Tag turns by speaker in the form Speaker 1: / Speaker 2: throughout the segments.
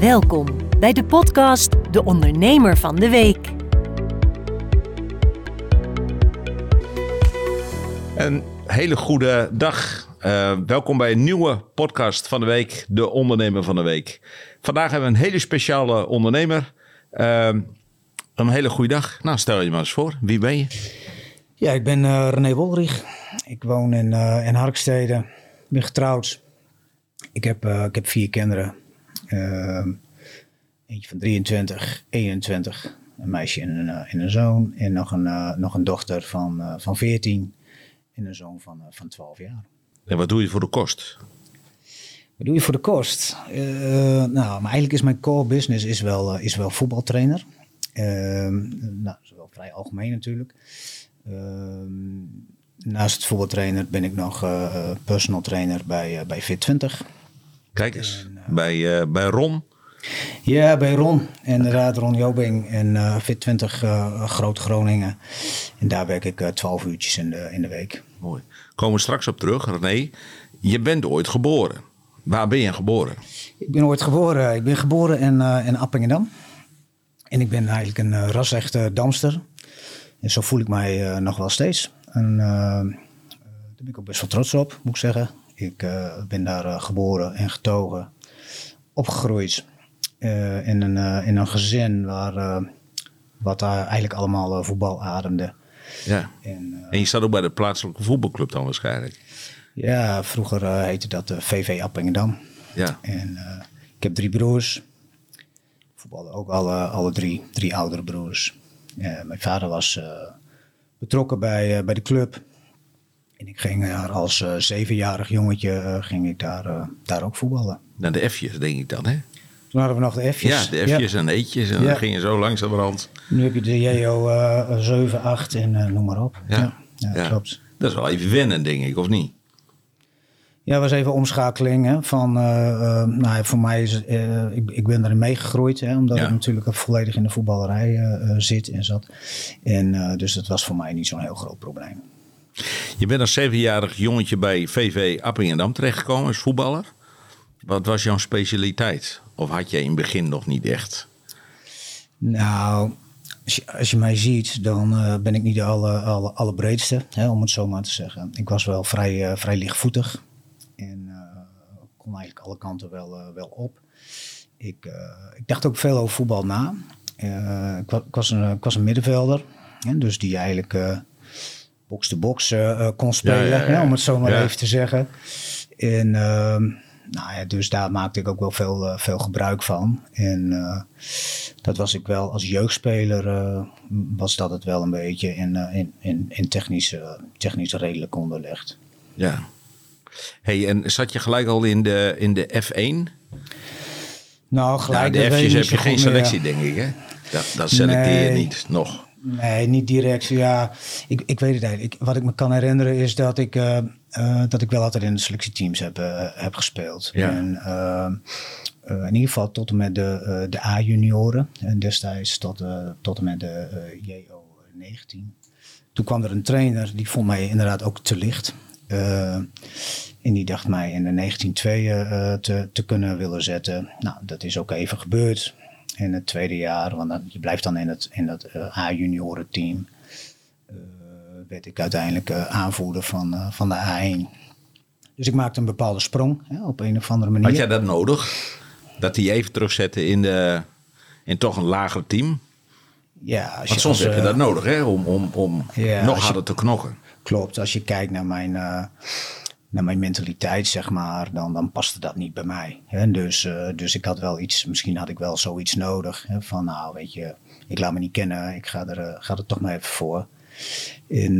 Speaker 1: Welkom bij de podcast De Ondernemer van de Week.
Speaker 2: Een hele goede dag. Uh, welkom bij een nieuwe podcast van de week, De Ondernemer van de Week. Vandaag hebben we een hele speciale ondernemer. Uh, een hele goede dag. Nou, stel je maar eens voor. Wie ben je?
Speaker 3: Ja, ik ben uh, René Wolrich. Ik woon in, uh, in Harkstede. Ik ben getrouwd. Ik heb, uh, ik heb vier kinderen. Ehm, eentje van 23, 21. Een meisje en een, en een zoon. En nog een, nog een dochter van, van 14. En een zoon van, van 12 jaar.
Speaker 2: En wat doe je voor de kost?
Speaker 3: Wat doe je voor de kost? nou, maar eigenlijk is mijn core business is wel, is wel voetbaltrainer. Ehm, nou, dat is wel vrij algemeen natuurlijk. Ehm, naast het voetbaltrainer ben ik nog personal trainer bij, bij Fit20.
Speaker 2: Kijk eens, en, uh, bij, bij Ron?
Speaker 3: Ja, bij Ron. Inderdaad, Ron Jobing en Fit20 Groot Groningen. En daar werk ik 12 uurtjes in de, in de week.
Speaker 2: Mooi. Komen we straks op terug. René, je bent ooit geboren. Waar ben je geboren?
Speaker 3: Ik ben ooit geboren. Ik ben geboren in, in Appingedam. En ik ben eigenlijk een uh, ras-echte Damster. En zo voel ik mij uh, nog wel steeds. En uh, daar ben ik ook best wel trots op, moet ik zeggen. Ik ben daar geboren en getogen, opgegroeid. in, een, in een gezin waar wat daar eigenlijk allemaal voetbal ademde.
Speaker 2: Ja. En, en, je zat ook bij de plaatselijke voetbalclub dan waarschijnlijk?
Speaker 3: Ja, vroeger heette dat VV Appingedam.
Speaker 2: Ja.
Speaker 3: En ik heb drie broers voetballen ook alle, alle drie, drie oudere broers. Uh, mijn vader was betrokken bij, bij de club. En ik ging daar als zevenjarig jongetje ging ik daar, daar ook voetballen.
Speaker 2: Naar de F'jes denk ik dan, hè?
Speaker 3: Toen hadden we nog de F'jes.
Speaker 2: Ja, de F'jes ja. en eetjes. En ja. dan ging je zo langzamerhand.
Speaker 3: Nu heb je de JO 7, 8 en noem maar op.
Speaker 2: Ja. Ja, klopt. Dat is wel even wennen, denk ik, of niet?
Speaker 3: Ja, was even omschakeling. Hè, van, uh, uh, nou, voor mij is uh, ik, ik ben erin meegegroeid. Hè, omdat ik natuurlijk volledig in de voetballerij zit en zat. En dus dat was voor mij niet zo'n heel groot probleem.
Speaker 2: Je bent als zevenjarig jongetje bij VV Appingedam terechtgekomen als voetballer. Wat was jouw specialiteit? Of had je in het begin nog niet echt?
Speaker 3: Nou, als je, als je mij ziet, dan ben ik niet de alle, alle, allerbreedste, hè, om het zo maar te zeggen. Ik was wel vrij, vrij lichtvoetig. En uh, kon eigenlijk alle kanten wel, wel op. Ik, ik dacht ook veel over voetbal na. Ik, ik, was een, was een middenvelder. Hè, dus die eigenlijk box-to-box kon spelen. Ja, ja, ja. Hè, om het zo maar even te zeggen. En ehm, nou ja, dus daar maakte ik ook wel veel, veel gebruik van. En dat was ik wel als jeugdspeler, was dat het wel een beetje in, in, in, in technisch, technisch redelijk onderlegd.
Speaker 2: Ja, Hey, en zat je gelijk al in de, in de F1?
Speaker 3: Nou, gelijk.
Speaker 2: Nou, de F'jes heb je geen selectie, meer. denk ik, hè? Dat, dat selecteer nee, je niet, nog.
Speaker 3: Nee, niet direct. Ja, ik, ik weet het eigenlijk. Ik, wat ik me kan herinneren is dat ik, uh, uh, dat ik wel altijd in de selectieteams heb, uh, heb gespeeld.
Speaker 2: Ja.
Speaker 3: En, in ieder geval tot en met de, de A-junioren. En destijds tot, tot en met de JO-19. Toen kwam er een trainer, die vond mij inderdaad ook te licht. En die dacht mij in de 1902 uh, te, te kunnen willen zetten. Nou, dat is ook even gebeurd in het tweede jaar. Want dan, je blijft dan in het, in dat uh, A-junioren team. werd ik uiteindelijk aanvoerder van, van de A1. Dus ik maakte een bepaalde sprong hè, op een of andere manier.
Speaker 2: Had jij dat nodig? Dat die even terugzetten in, de, in toch een lager team?
Speaker 3: Ja, als je,
Speaker 2: Want soms
Speaker 3: als,
Speaker 2: heb je dat nodig hè, om, om, om
Speaker 3: ja,
Speaker 2: nog harder te knokken.
Speaker 3: Klopt, als je kijkt naar mijn, naar mijn mentaliteit, zeg maar, dan, dan paste dat niet bij mij. Hè? Dus, uh, dus ik had wel iets, misschien had ik wel zoiets nodig. Hè? Van nou, weet je, ik laat me niet kennen, ik ga er, uh, ga er toch maar even voor. En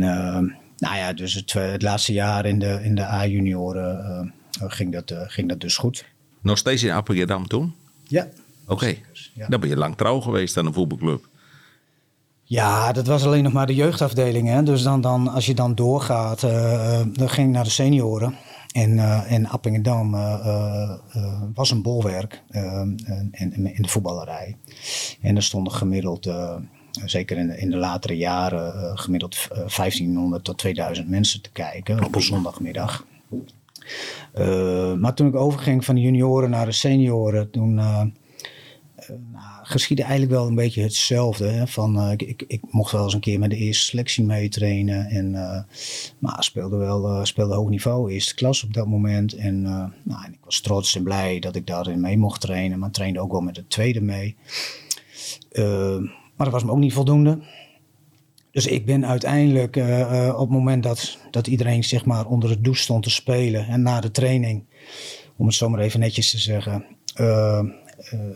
Speaker 3: nou ja, dus het, het, laatste jaar in de, in de A-junioren ging, dat, ging dat dus goed.
Speaker 2: Nog steeds in Appingedam toen?
Speaker 3: Ja.
Speaker 2: Oké, okay. ja. dan ben je lang trouw geweest aan een voetbalclub.
Speaker 3: Ja, dat was alleen nog maar de jeugdafdeling. Hè? Dus dan, dan, als je dan doorgaat, uh, dan ging ik naar de senioren. En, uh, en Appingedam was een bolwerk in, in, de voetballerij. En er stonden gemiddeld, zeker in de, in de latere jaren, gemiddeld 1500 tot 2000 mensen te kijken op een zondagmiddag. maar toen ik overging van de junioren naar de senioren, toen nou, geschiedde eigenlijk wel een beetje hetzelfde. Hè? Van, uh, ik, ik, ik, mocht wel eens een keer met de eerste selectie meetrainen. En, uh, maar speelde wel uh, speelde hoog niveau, eerste klas op dat moment. En, nou, ik was trots en blij dat ik daarin mee mocht trainen. Maar trainde ook wel met de tweede mee. maar dat was me ook niet voldoende. Dus ik ben uiteindelijk op het moment dat, dat iedereen zeg maar, onder het douche stond te spelen. En na de training, om het zo maar even netjes te zeggen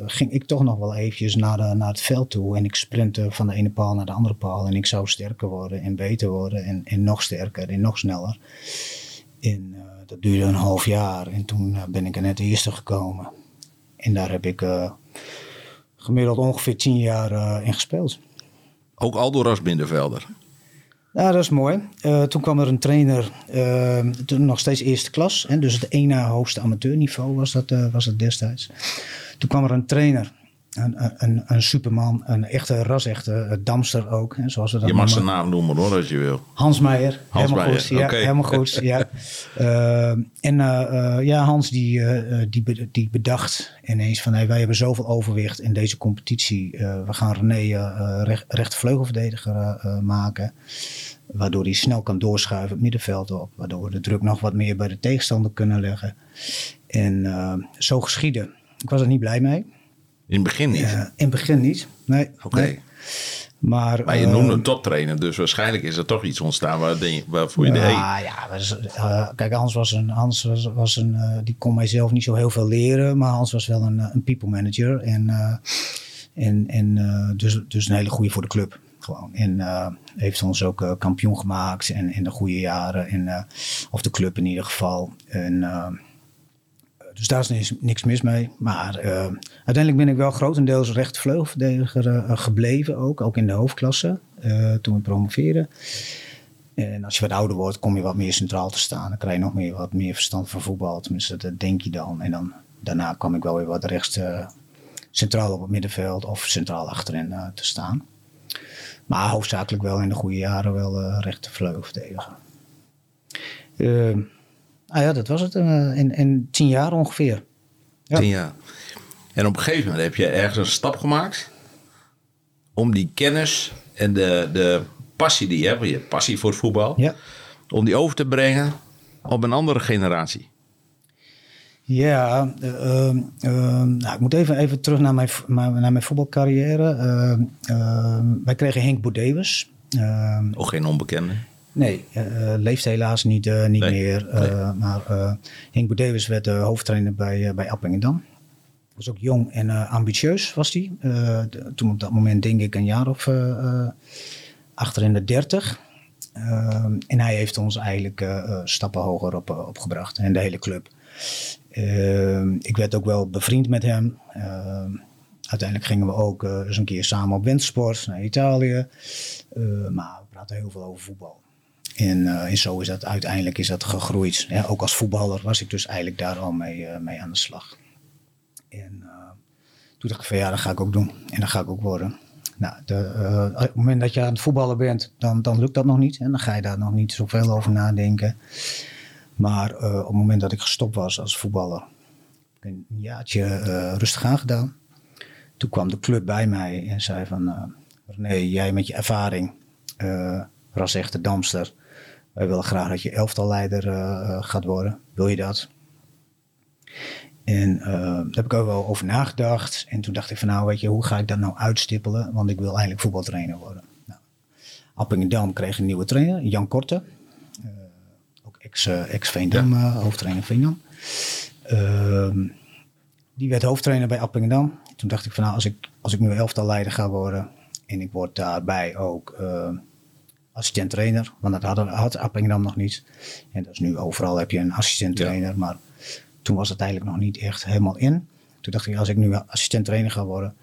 Speaker 3: ging ik toch nog wel eventjes naar, de, naar het veld toe. En ik sprintte van de ene paal naar de andere paal. En ik zou sterker worden en beter worden. En, en nog sterker en nog sneller. En uh, dat duurde een half jaar. En toen uh, ben ik er net eerste gekomen. En daar heb ik gemiddeld ongeveer tien jaar in gespeeld.
Speaker 2: Ook al door als middenvelder?
Speaker 3: Ja, dat is mooi. Uh, toen kwam er een trainer, uh, toen nog steeds eerste klas. Hè, dus het ene hoogste amateurniveau was dat, uh, was dat destijds. Toen kwam er een trainer, een, een, een superman, een echte ras-echte damster ook. Hè, zoals we dat
Speaker 2: je mag zijn naam noemen hoor, als je wil.
Speaker 3: Hans Meijer. Hans helemaal Meijer, goed. Ja, helemaal goed. Ja. en ja, Hans die, die, die bedacht ineens van hey, wij hebben zoveel overwicht in deze competitie. we gaan René recht, rechtervleugelverdediger maken. Waardoor hij snel kan doorschuiven het middenveld op. Waardoor we de druk nog wat meer bij de tegenstander kunnen leggen. En zo geschieden. Ik was er niet blij mee.
Speaker 2: In het begin niet? Uh,
Speaker 3: in het begin niet, nee.
Speaker 2: Oké.
Speaker 3: Nee. Maar,
Speaker 2: maar je noemde een toptrainer, dus waarschijnlijk is er toch iets ontstaan waar, waarvoor je de...
Speaker 3: Ja, ja uh, kijk, Hans was een, Hans was, was een uh, die kon mijzelf niet zo heel veel leren, maar Hans was wel een, een people manager en, en, en dus, dus een hele goede voor de club. Gewoon. En heeft ons ook kampioen gemaakt en in de goede jaren. En, of de club in ieder geval. En, dus daar is niks, mis mee. Maar uiteindelijk ben ik wel grotendeels rechtvleugelverdediger gebleven. Ook, ook in de hoofdklasse toen we promoveerden. En als je wat ouder wordt, kom je wat meer centraal te staan. Dan krijg je nog meer, wat meer verstand van voetbal. Tenminste, dat denk je dan. En dan, daarna kwam ik wel weer wat rechts centraal op het middenveld of centraal achterin te staan. Maar hoofdzakelijk wel in de goede jaren wel uh, rechter vleugel verdedigen. Ah ja, dat was het. Uh, in, in tien jaar ongeveer.
Speaker 2: Ja. Tien jaar. En op een gegeven moment heb je ergens een stap gemaakt om die kennis en de, de passie die je hebt, je passie voor het voetbal,
Speaker 3: ja.
Speaker 2: om die over te brengen op een andere generatie.
Speaker 3: Ja, uh, uh, nou, ik moet even, even terug naar mijn, naar mijn voetbalcarrière. Uh, wij kregen Henk Boudewes.
Speaker 2: Ook geen onbekende?
Speaker 3: Nee, uh, leeft helaas niet, uh, niet nee, meer. Nee. Maar Henk Boudewes werd hoofdtrainer bij, bij Appingedam. Was ook jong en ambitieus was hij. toen op dat moment denk ik een jaar of achter in de dertig. en hij heeft ons eigenlijk stappen hoger op, opgebracht. En de hele club. Ik werd ook wel bevriend met hem. Uiteindelijk gingen we ook uh, eens een keer samen op wintersport naar Italië. Maar we praten heel veel over voetbal. En, uh, en zo is dat uiteindelijk is dat gegroeid. Ook als voetballer was ik dus eigenlijk daar al mee, uh, mee aan de slag. En toen dacht ik van ja, dat ga ik ook doen. En dat ga ik ook worden. Nou, de, op het moment dat je aan het voetballen bent, dan, dan lukt dat nog niet. En dan ga je daar nog niet zoveel over nadenken. Maar op het moment dat ik gestopt was als voetballer, heb ik een jaartje rustig aangedaan. Toen kwam de club bij mij en zei van... René, jij met je ervaring, ras echte Damster... wij willen graag dat je elftalleider gaat worden. Wil je dat? En daar heb ik ook wel over nagedacht. En toen dacht ik van nou, weet je, hoe ga ik dat nou uitstippelen? Want ik wil eigenlijk voetbaltrainer worden. Nou, Appingedam kreeg een nieuwe trainer, Jan Korte ex-Veendam, ex uh, hoofdtrainer Veendam. Uh, die werd hoofdtrainer bij Appingedam. Toen dacht ik van nou, als ik, als ik nu elftal leider ga worden en ik word daarbij ook uh, assistent trainer, want dat had, had Appingedam nog niet. En dat is nu overal heb je een assistent trainer, ja. maar toen was het eigenlijk nog niet echt helemaal in. Toen dacht ik, als ik nu assistent trainer ga worden,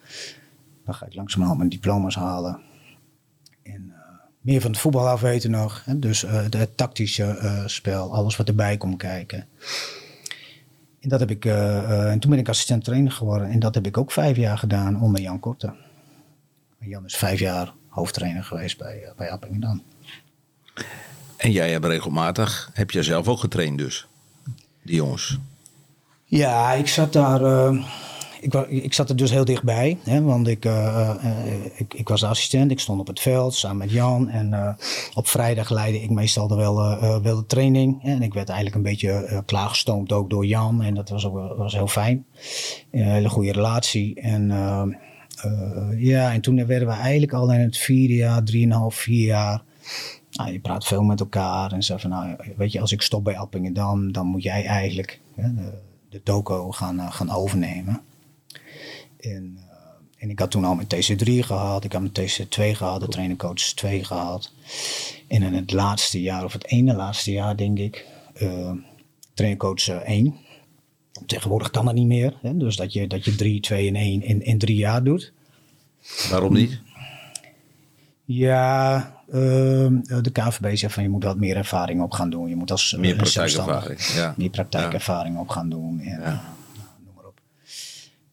Speaker 3: dan ga ik langzamerhand mijn diploma's halen. En meer van het voetbal af weten nog. Hè? Dus uh, het tactische uh, spel, alles wat erbij komt kijken. En, dat heb ik, en toen ben ik assistent trainer geworden. En dat heb ik ook vijf jaar gedaan onder Jan Korte. Jan is vijf jaar hoofdtrainer geweest bij, bij Appingedam.
Speaker 2: En jij hebt regelmatig, heb je zelf ook getraind dus? Die jongens?
Speaker 3: Ja, ik zat daar ik, wa- ik zat er dus heel dichtbij, hè, want ik, eh, eh, ik, ik was de assistent, ik stond op het veld samen met Jan. En eh, op vrijdag leidde ik meestal de wel, eh, eh, wel de training. En ik werd eigenlijk een beetje eh, klaargestoomd ook door Jan. En dat was, ook, was heel fijn. Een hele goede relatie. En eh, ja, en toen werden we eigenlijk al in het vierde jaar, drieënhalf, vier jaar. Nou, je praat veel met elkaar en zei van, nou, weet je, als ik stop bij Appingedam, dan moet jij eigenlijk hè, de, de toko gaan, eh, gaan overnemen. En, eh, en ik had toen al mijn TC3 gehad, ik had mijn TC2 gehad, de trainercoach 2 gehad. En in het laatste jaar, of het ene laatste jaar denk ik, trainercoach eh, 1. Tegenwoordig kan dat niet meer, hè? dus dat je, dat je 3, 2 en 1 in, in drie jaar doet.
Speaker 2: Waarom niet?
Speaker 3: Ja, ehm, de KVB zegt van je moet wat meer ervaring op gaan doen. Je moet als eh,
Speaker 2: Meer
Speaker 3: zelfstandig
Speaker 2: praktijkervaring, ja.
Speaker 3: meer praktijkervaring op gaan doen. En,
Speaker 2: Ja.
Speaker 3: nou, noem maar op.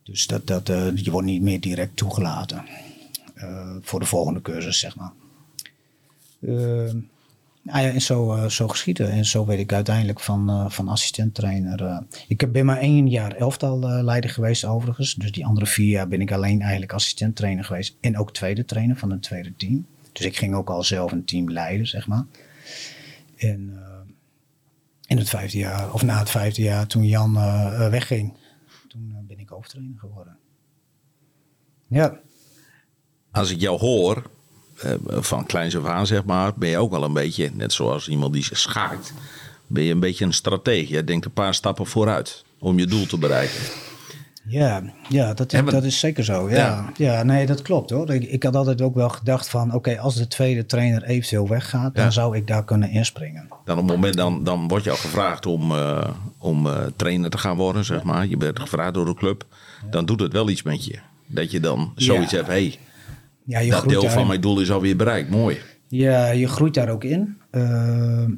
Speaker 3: Dus dat, dat, eh, je wordt niet meer direct toegelaten eh, voor de volgende cursus, zeg maar. Nou ja, en zo, eh, zo geschieden. En zo werd ik uiteindelijk van, eh van assistent-trainer. eh. ik ben maar één jaar elftal leider geweest overigens. Dus die andere vier jaar ben ik alleen eigenlijk assistent-trainer geweest. En ook tweede trainer van een tweede team. Dus ik ging ook al zelf een team leiden, zeg maar. En in het vijfde jaar, of na het vijfde jaar, toen Jan wegging, toen ben ik hoofdtrainer geworden. Ja,
Speaker 2: Als ik jou hoor, van kleins af aan zeg maar, ben je ook wel een beetje, net zoals iemand die zich schaakt, ben je een beetje een stratege. Je denkt een paar stappen vooruit om je doel te bereiken.
Speaker 3: Ja, ja dat, is, dat is zeker zo. Ja.
Speaker 2: Ja.
Speaker 3: Ja. nee, dat klopt hoor. Ik, ik had altijd ook wel gedacht van, oké, als de tweede trainer eventueel weggaat,
Speaker 2: Ja.
Speaker 3: dan zou ik daar kunnen inspringen.
Speaker 2: Dan op het moment, dan, dan wordt je al gevraagd om, eh, om eh, trainer te gaan worden, zeg maar. Je bent gevraagd door de club. Dan doet het wel iets met je. Dat je dan zoiets
Speaker 3: Ja.
Speaker 2: hebt, hé,
Speaker 3: Ja, je
Speaker 2: dat
Speaker 3: groeit
Speaker 2: deel van mijn doel is alweer bereikt. Mooi.
Speaker 3: Ja, je groeit daar ook in. Eh, eh,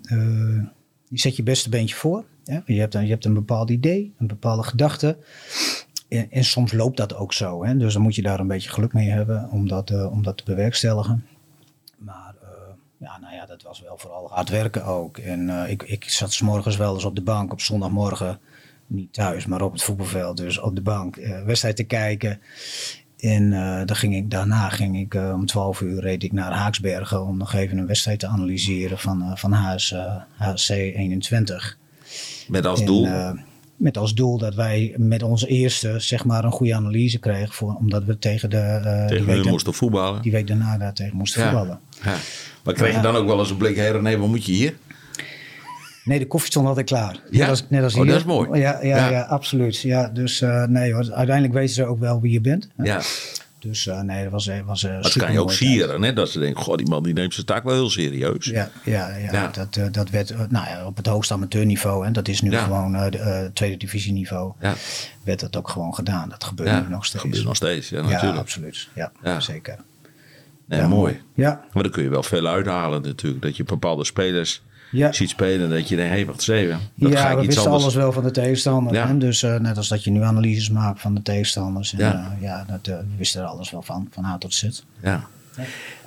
Speaker 3: je zet je beste beentje voor. Hè? Je, hebt een, je hebt een bepaald idee, een bepaalde gedachte. En, en soms loopt dat ook zo. Hè? Dus dan moet je daar een beetje geluk mee hebben om dat, eh, om dat te bewerkstelligen. Maar ja, nou ja, dat was wel vooral hard werken ook. En ik, ik zat 's morgens wel eens op de bank op zondagmorgen. Niet thuis, maar op het voetbalveld. Dus op de bank eh, wedstrijd te kijken. En eh, dan ging ik, daarna ging ik eh, om 12 uur reed ik naar Haaksbergen om nog even een wedstrijd te analyseren van, eh, van HS, HC 21.
Speaker 2: Met als
Speaker 3: En,
Speaker 2: doel.
Speaker 3: met als doel dat wij met onze eerste zeg maar een goede analyse kregen. Voor, omdat we tegen de eh, die,
Speaker 2: tegen
Speaker 3: week,
Speaker 2: moesten voetballen.
Speaker 3: die week daarna daar tegen moesten voetballen.
Speaker 2: Ja. Maar kreeg je dan ook wel eens een blik, hé René, wat moet je hier?
Speaker 3: Nee, de koffie stond altijd klaar.
Speaker 2: Ja?
Speaker 3: Net als, net als
Speaker 2: Oh,
Speaker 3: hier.
Speaker 2: dat is mooi.
Speaker 3: Ja, ja,
Speaker 2: Ja.
Speaker 3: ja. absoluut. Ja, dus eh, nee hoor, uiteindelijk weten ze ook wel wie je bent.
Speaker 2: Ja,
Speaker 3: Dus eh, nee, dat was, eh, was eh,
Speaker 2: dat kan je ook sieren. Hè? Dat ze denken, god, die man die neemt zijn taak wel heel serieus.
Speaker 3: Ja, ja, ja,
Speaker 2: Ja.
Speaker 3: Dat, dat werd nou ja, op het hoogste amateurniveau. En dat is nu
Speaker 2: Ja.
Speaker 3: gewoon de, tweede divisieniveau.
Speaker 2: Ja.
Speaker 3: Werd dat ook gewoon gedaan. Dat gebeurt nu nog steeds.
Speaker 2: gebeurt nog steeds. Ja, natuurlijk.
Speaker 3: absoluut. Ja, zeker.
Speaker 2: Nee,
Speaker 3: Ja,
Speaker 2: mooi.
Speaker 3: Ja,
Speaker 2: Maar dan kun je wel veel uithalen natuurlijk. Dat je bepaalde spelers
Speaker 3: Ja.
Speaker 2: ziet spelen. Dat je denkt, hé, wacht eens. Dat
Speaker 3: ja
Speaker 2: ga ik
Speaker 3: we
Speaker 2: iets
Speaker 3: wisten
Speaker 2: anders.
Speaker 3: alles wel van de tegenstander.
Speaker 2: Ja.
Speaker 3: hè. Dus eh, net als dat je nu analyses maakt van de tegenstanders. En,
Speaker 2: Ja.
Speaker 3: ja, ja dat, eh, we wisten er alles wel van, van A tot Z.
Speaker 2: Ja.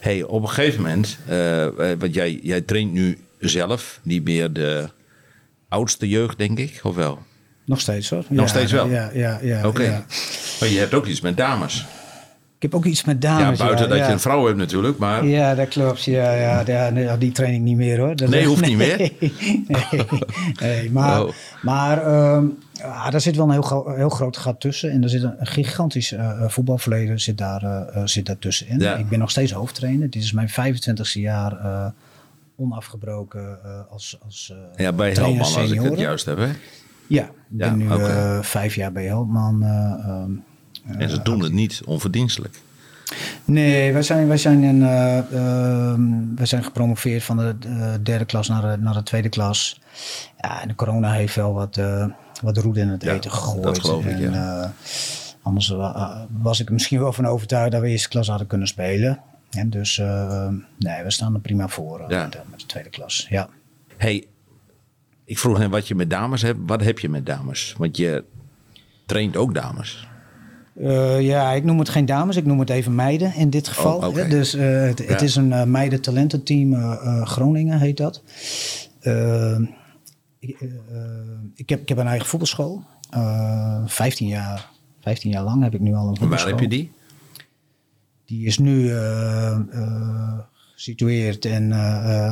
Speaker 2: Hey, op een gegeven moment, eh, eh, want jij, jij traint nu zelf, niet meer de oudste jeugd, denk ik, of wel?
Speaker 3: Nog steeds hoor.
Speaker 2: Nog
Speaker 3: Ja,
Speaker 2: steeds wel?
Speaker 3: Ja, ja, ja.
Speaker 2: Oké. Maar je hebt ook iets met dames.
Speaker 3: Ik heb ook iets met dames.
Speaker 2: ja, buiten dat
Speaker 3: ja.
Speaker 2: je een vrouw hebt natuurlijk, maar
Speaker 3: Ja, dat klopt. Ja, ja, ja, die train ik niet meer hoor. Dat
Speaker 2: Nee, hoeft niet meer?
Speaker 3: Nee, nee, maar,
Speaker 2: Oh.
Speaker 3: maar ehm, ja, daar zit wel een heel, heel groot gat tussen. En er zit een gigantisch eh, voetbalverleden zit daar, eh, eh, zit daar tussenin.
Speaker 2: Ja.
Speaker 3: Ik ben nog steeds hoofdtrainer. Dit is mijn 25e jaar eh, onafgebroken eh, als, als eh
Speaker 2: ja, bij Helman, als ik het juist heb. Hè?
Speaker 3: Ja, ik ben
Speaker 2: Ja,
Speaker 3: nu eh, vijf jaar bij Helman. eh, ehm,
Speaker 2: En ze doen het niet onverdienstelijk.
Speaker 3: Nee, wij zijn, wij zijn, in, eh, ehm, wij zijn gepromoveerd van de eh, derde klas naar de, naar de tweede klas. Ja, en de corona heeft wel wat, eh wat roet in het
Speaker 2: Ja,
Speaker 3: eten gegooid.
Speaker 2: dat geloof ik,
Speaker 3: en, eh, anders wa- was ik er misschien wel van overtuigd dat we eerste klas hadden kunnen spelen. En dus eh, nee, we staan er prima voor eh,
Speaker 2: Ja.
Speaker 3: met, de, met de tweede klas. Ja.
Speaker 2: Hey, ik vroeg net wat je met dames hebt. Wat heb je met dames? Want je traint ook dames.
Speaker 3: Eh, ja, ik noem het geen dames, ik noem het even meiden in dit geval.
Speaker 2: Oh, oké.
Speaker 3: hè. Dus eh, het, is een uh, meidentalententeam eh, eh, Groningen heet dat. Ik, ik, heb, ik heb een eigen voetbalschool. Eh 15 jaar, 15 jaar lang heb ik nu al een
Speaker 2: En waar heb
Speaker 3: voetbalschool.
Speaker 2: je die?
Speaker 3: Die is nu gesitueerd in,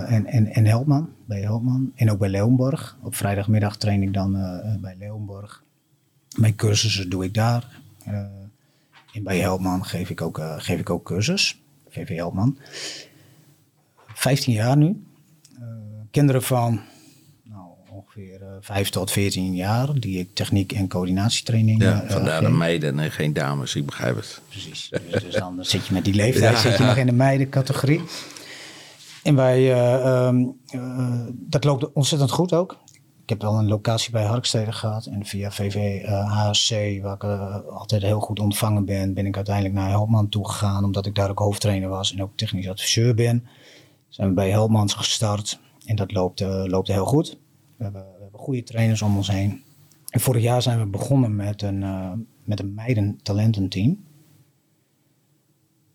Speaker 3: in, in, in Helpman, bij Helpman. En ook bij Leeuwenborg. Op vrijdagmiddag train ik dan bij Leeuwenborg. Mijn cursussen doe ik daar. Eh, en bij Helpman geef ik ook, eh, geef ik ook cursus. VV Helpman. 15 jaar nu. Eh, kinderen van nou, ongeveer eh 5 tot 14 jaar, die ik techniek en coördinatietraining
Speaker 2: Ja,
Speaker 3: eh,
Speaker 2: vandaar de meiden en geen dames, ik begrijp het.
Speaker 3: Precies. Dus, dus dan zit je met die leeftijd
Speaker 2: Ja,
Speaker 3: zit je
Speaker 2: ja.
Speaker 3: nog in de meidencategorie. En wij, eh, ehm, eh, dat loopt ontzettend goed ook. Ik heb al een locatie bij Harkstede gehad. En via VV eh, HSC, waar ik eh, altijd heel goed ontvangen ben, ben ik uiteindelijk naar Helpman toegegaan. Omdat ik daar ook hoofdtrainer was en ook technisch adviseur ben. Zijn we bij Helpmans gestart. En dat loopt, eh, loopt heel goed. We hebben, we hebben goede trainers om ons heen. En vorig jaar zijn we begonnen met een, eh met een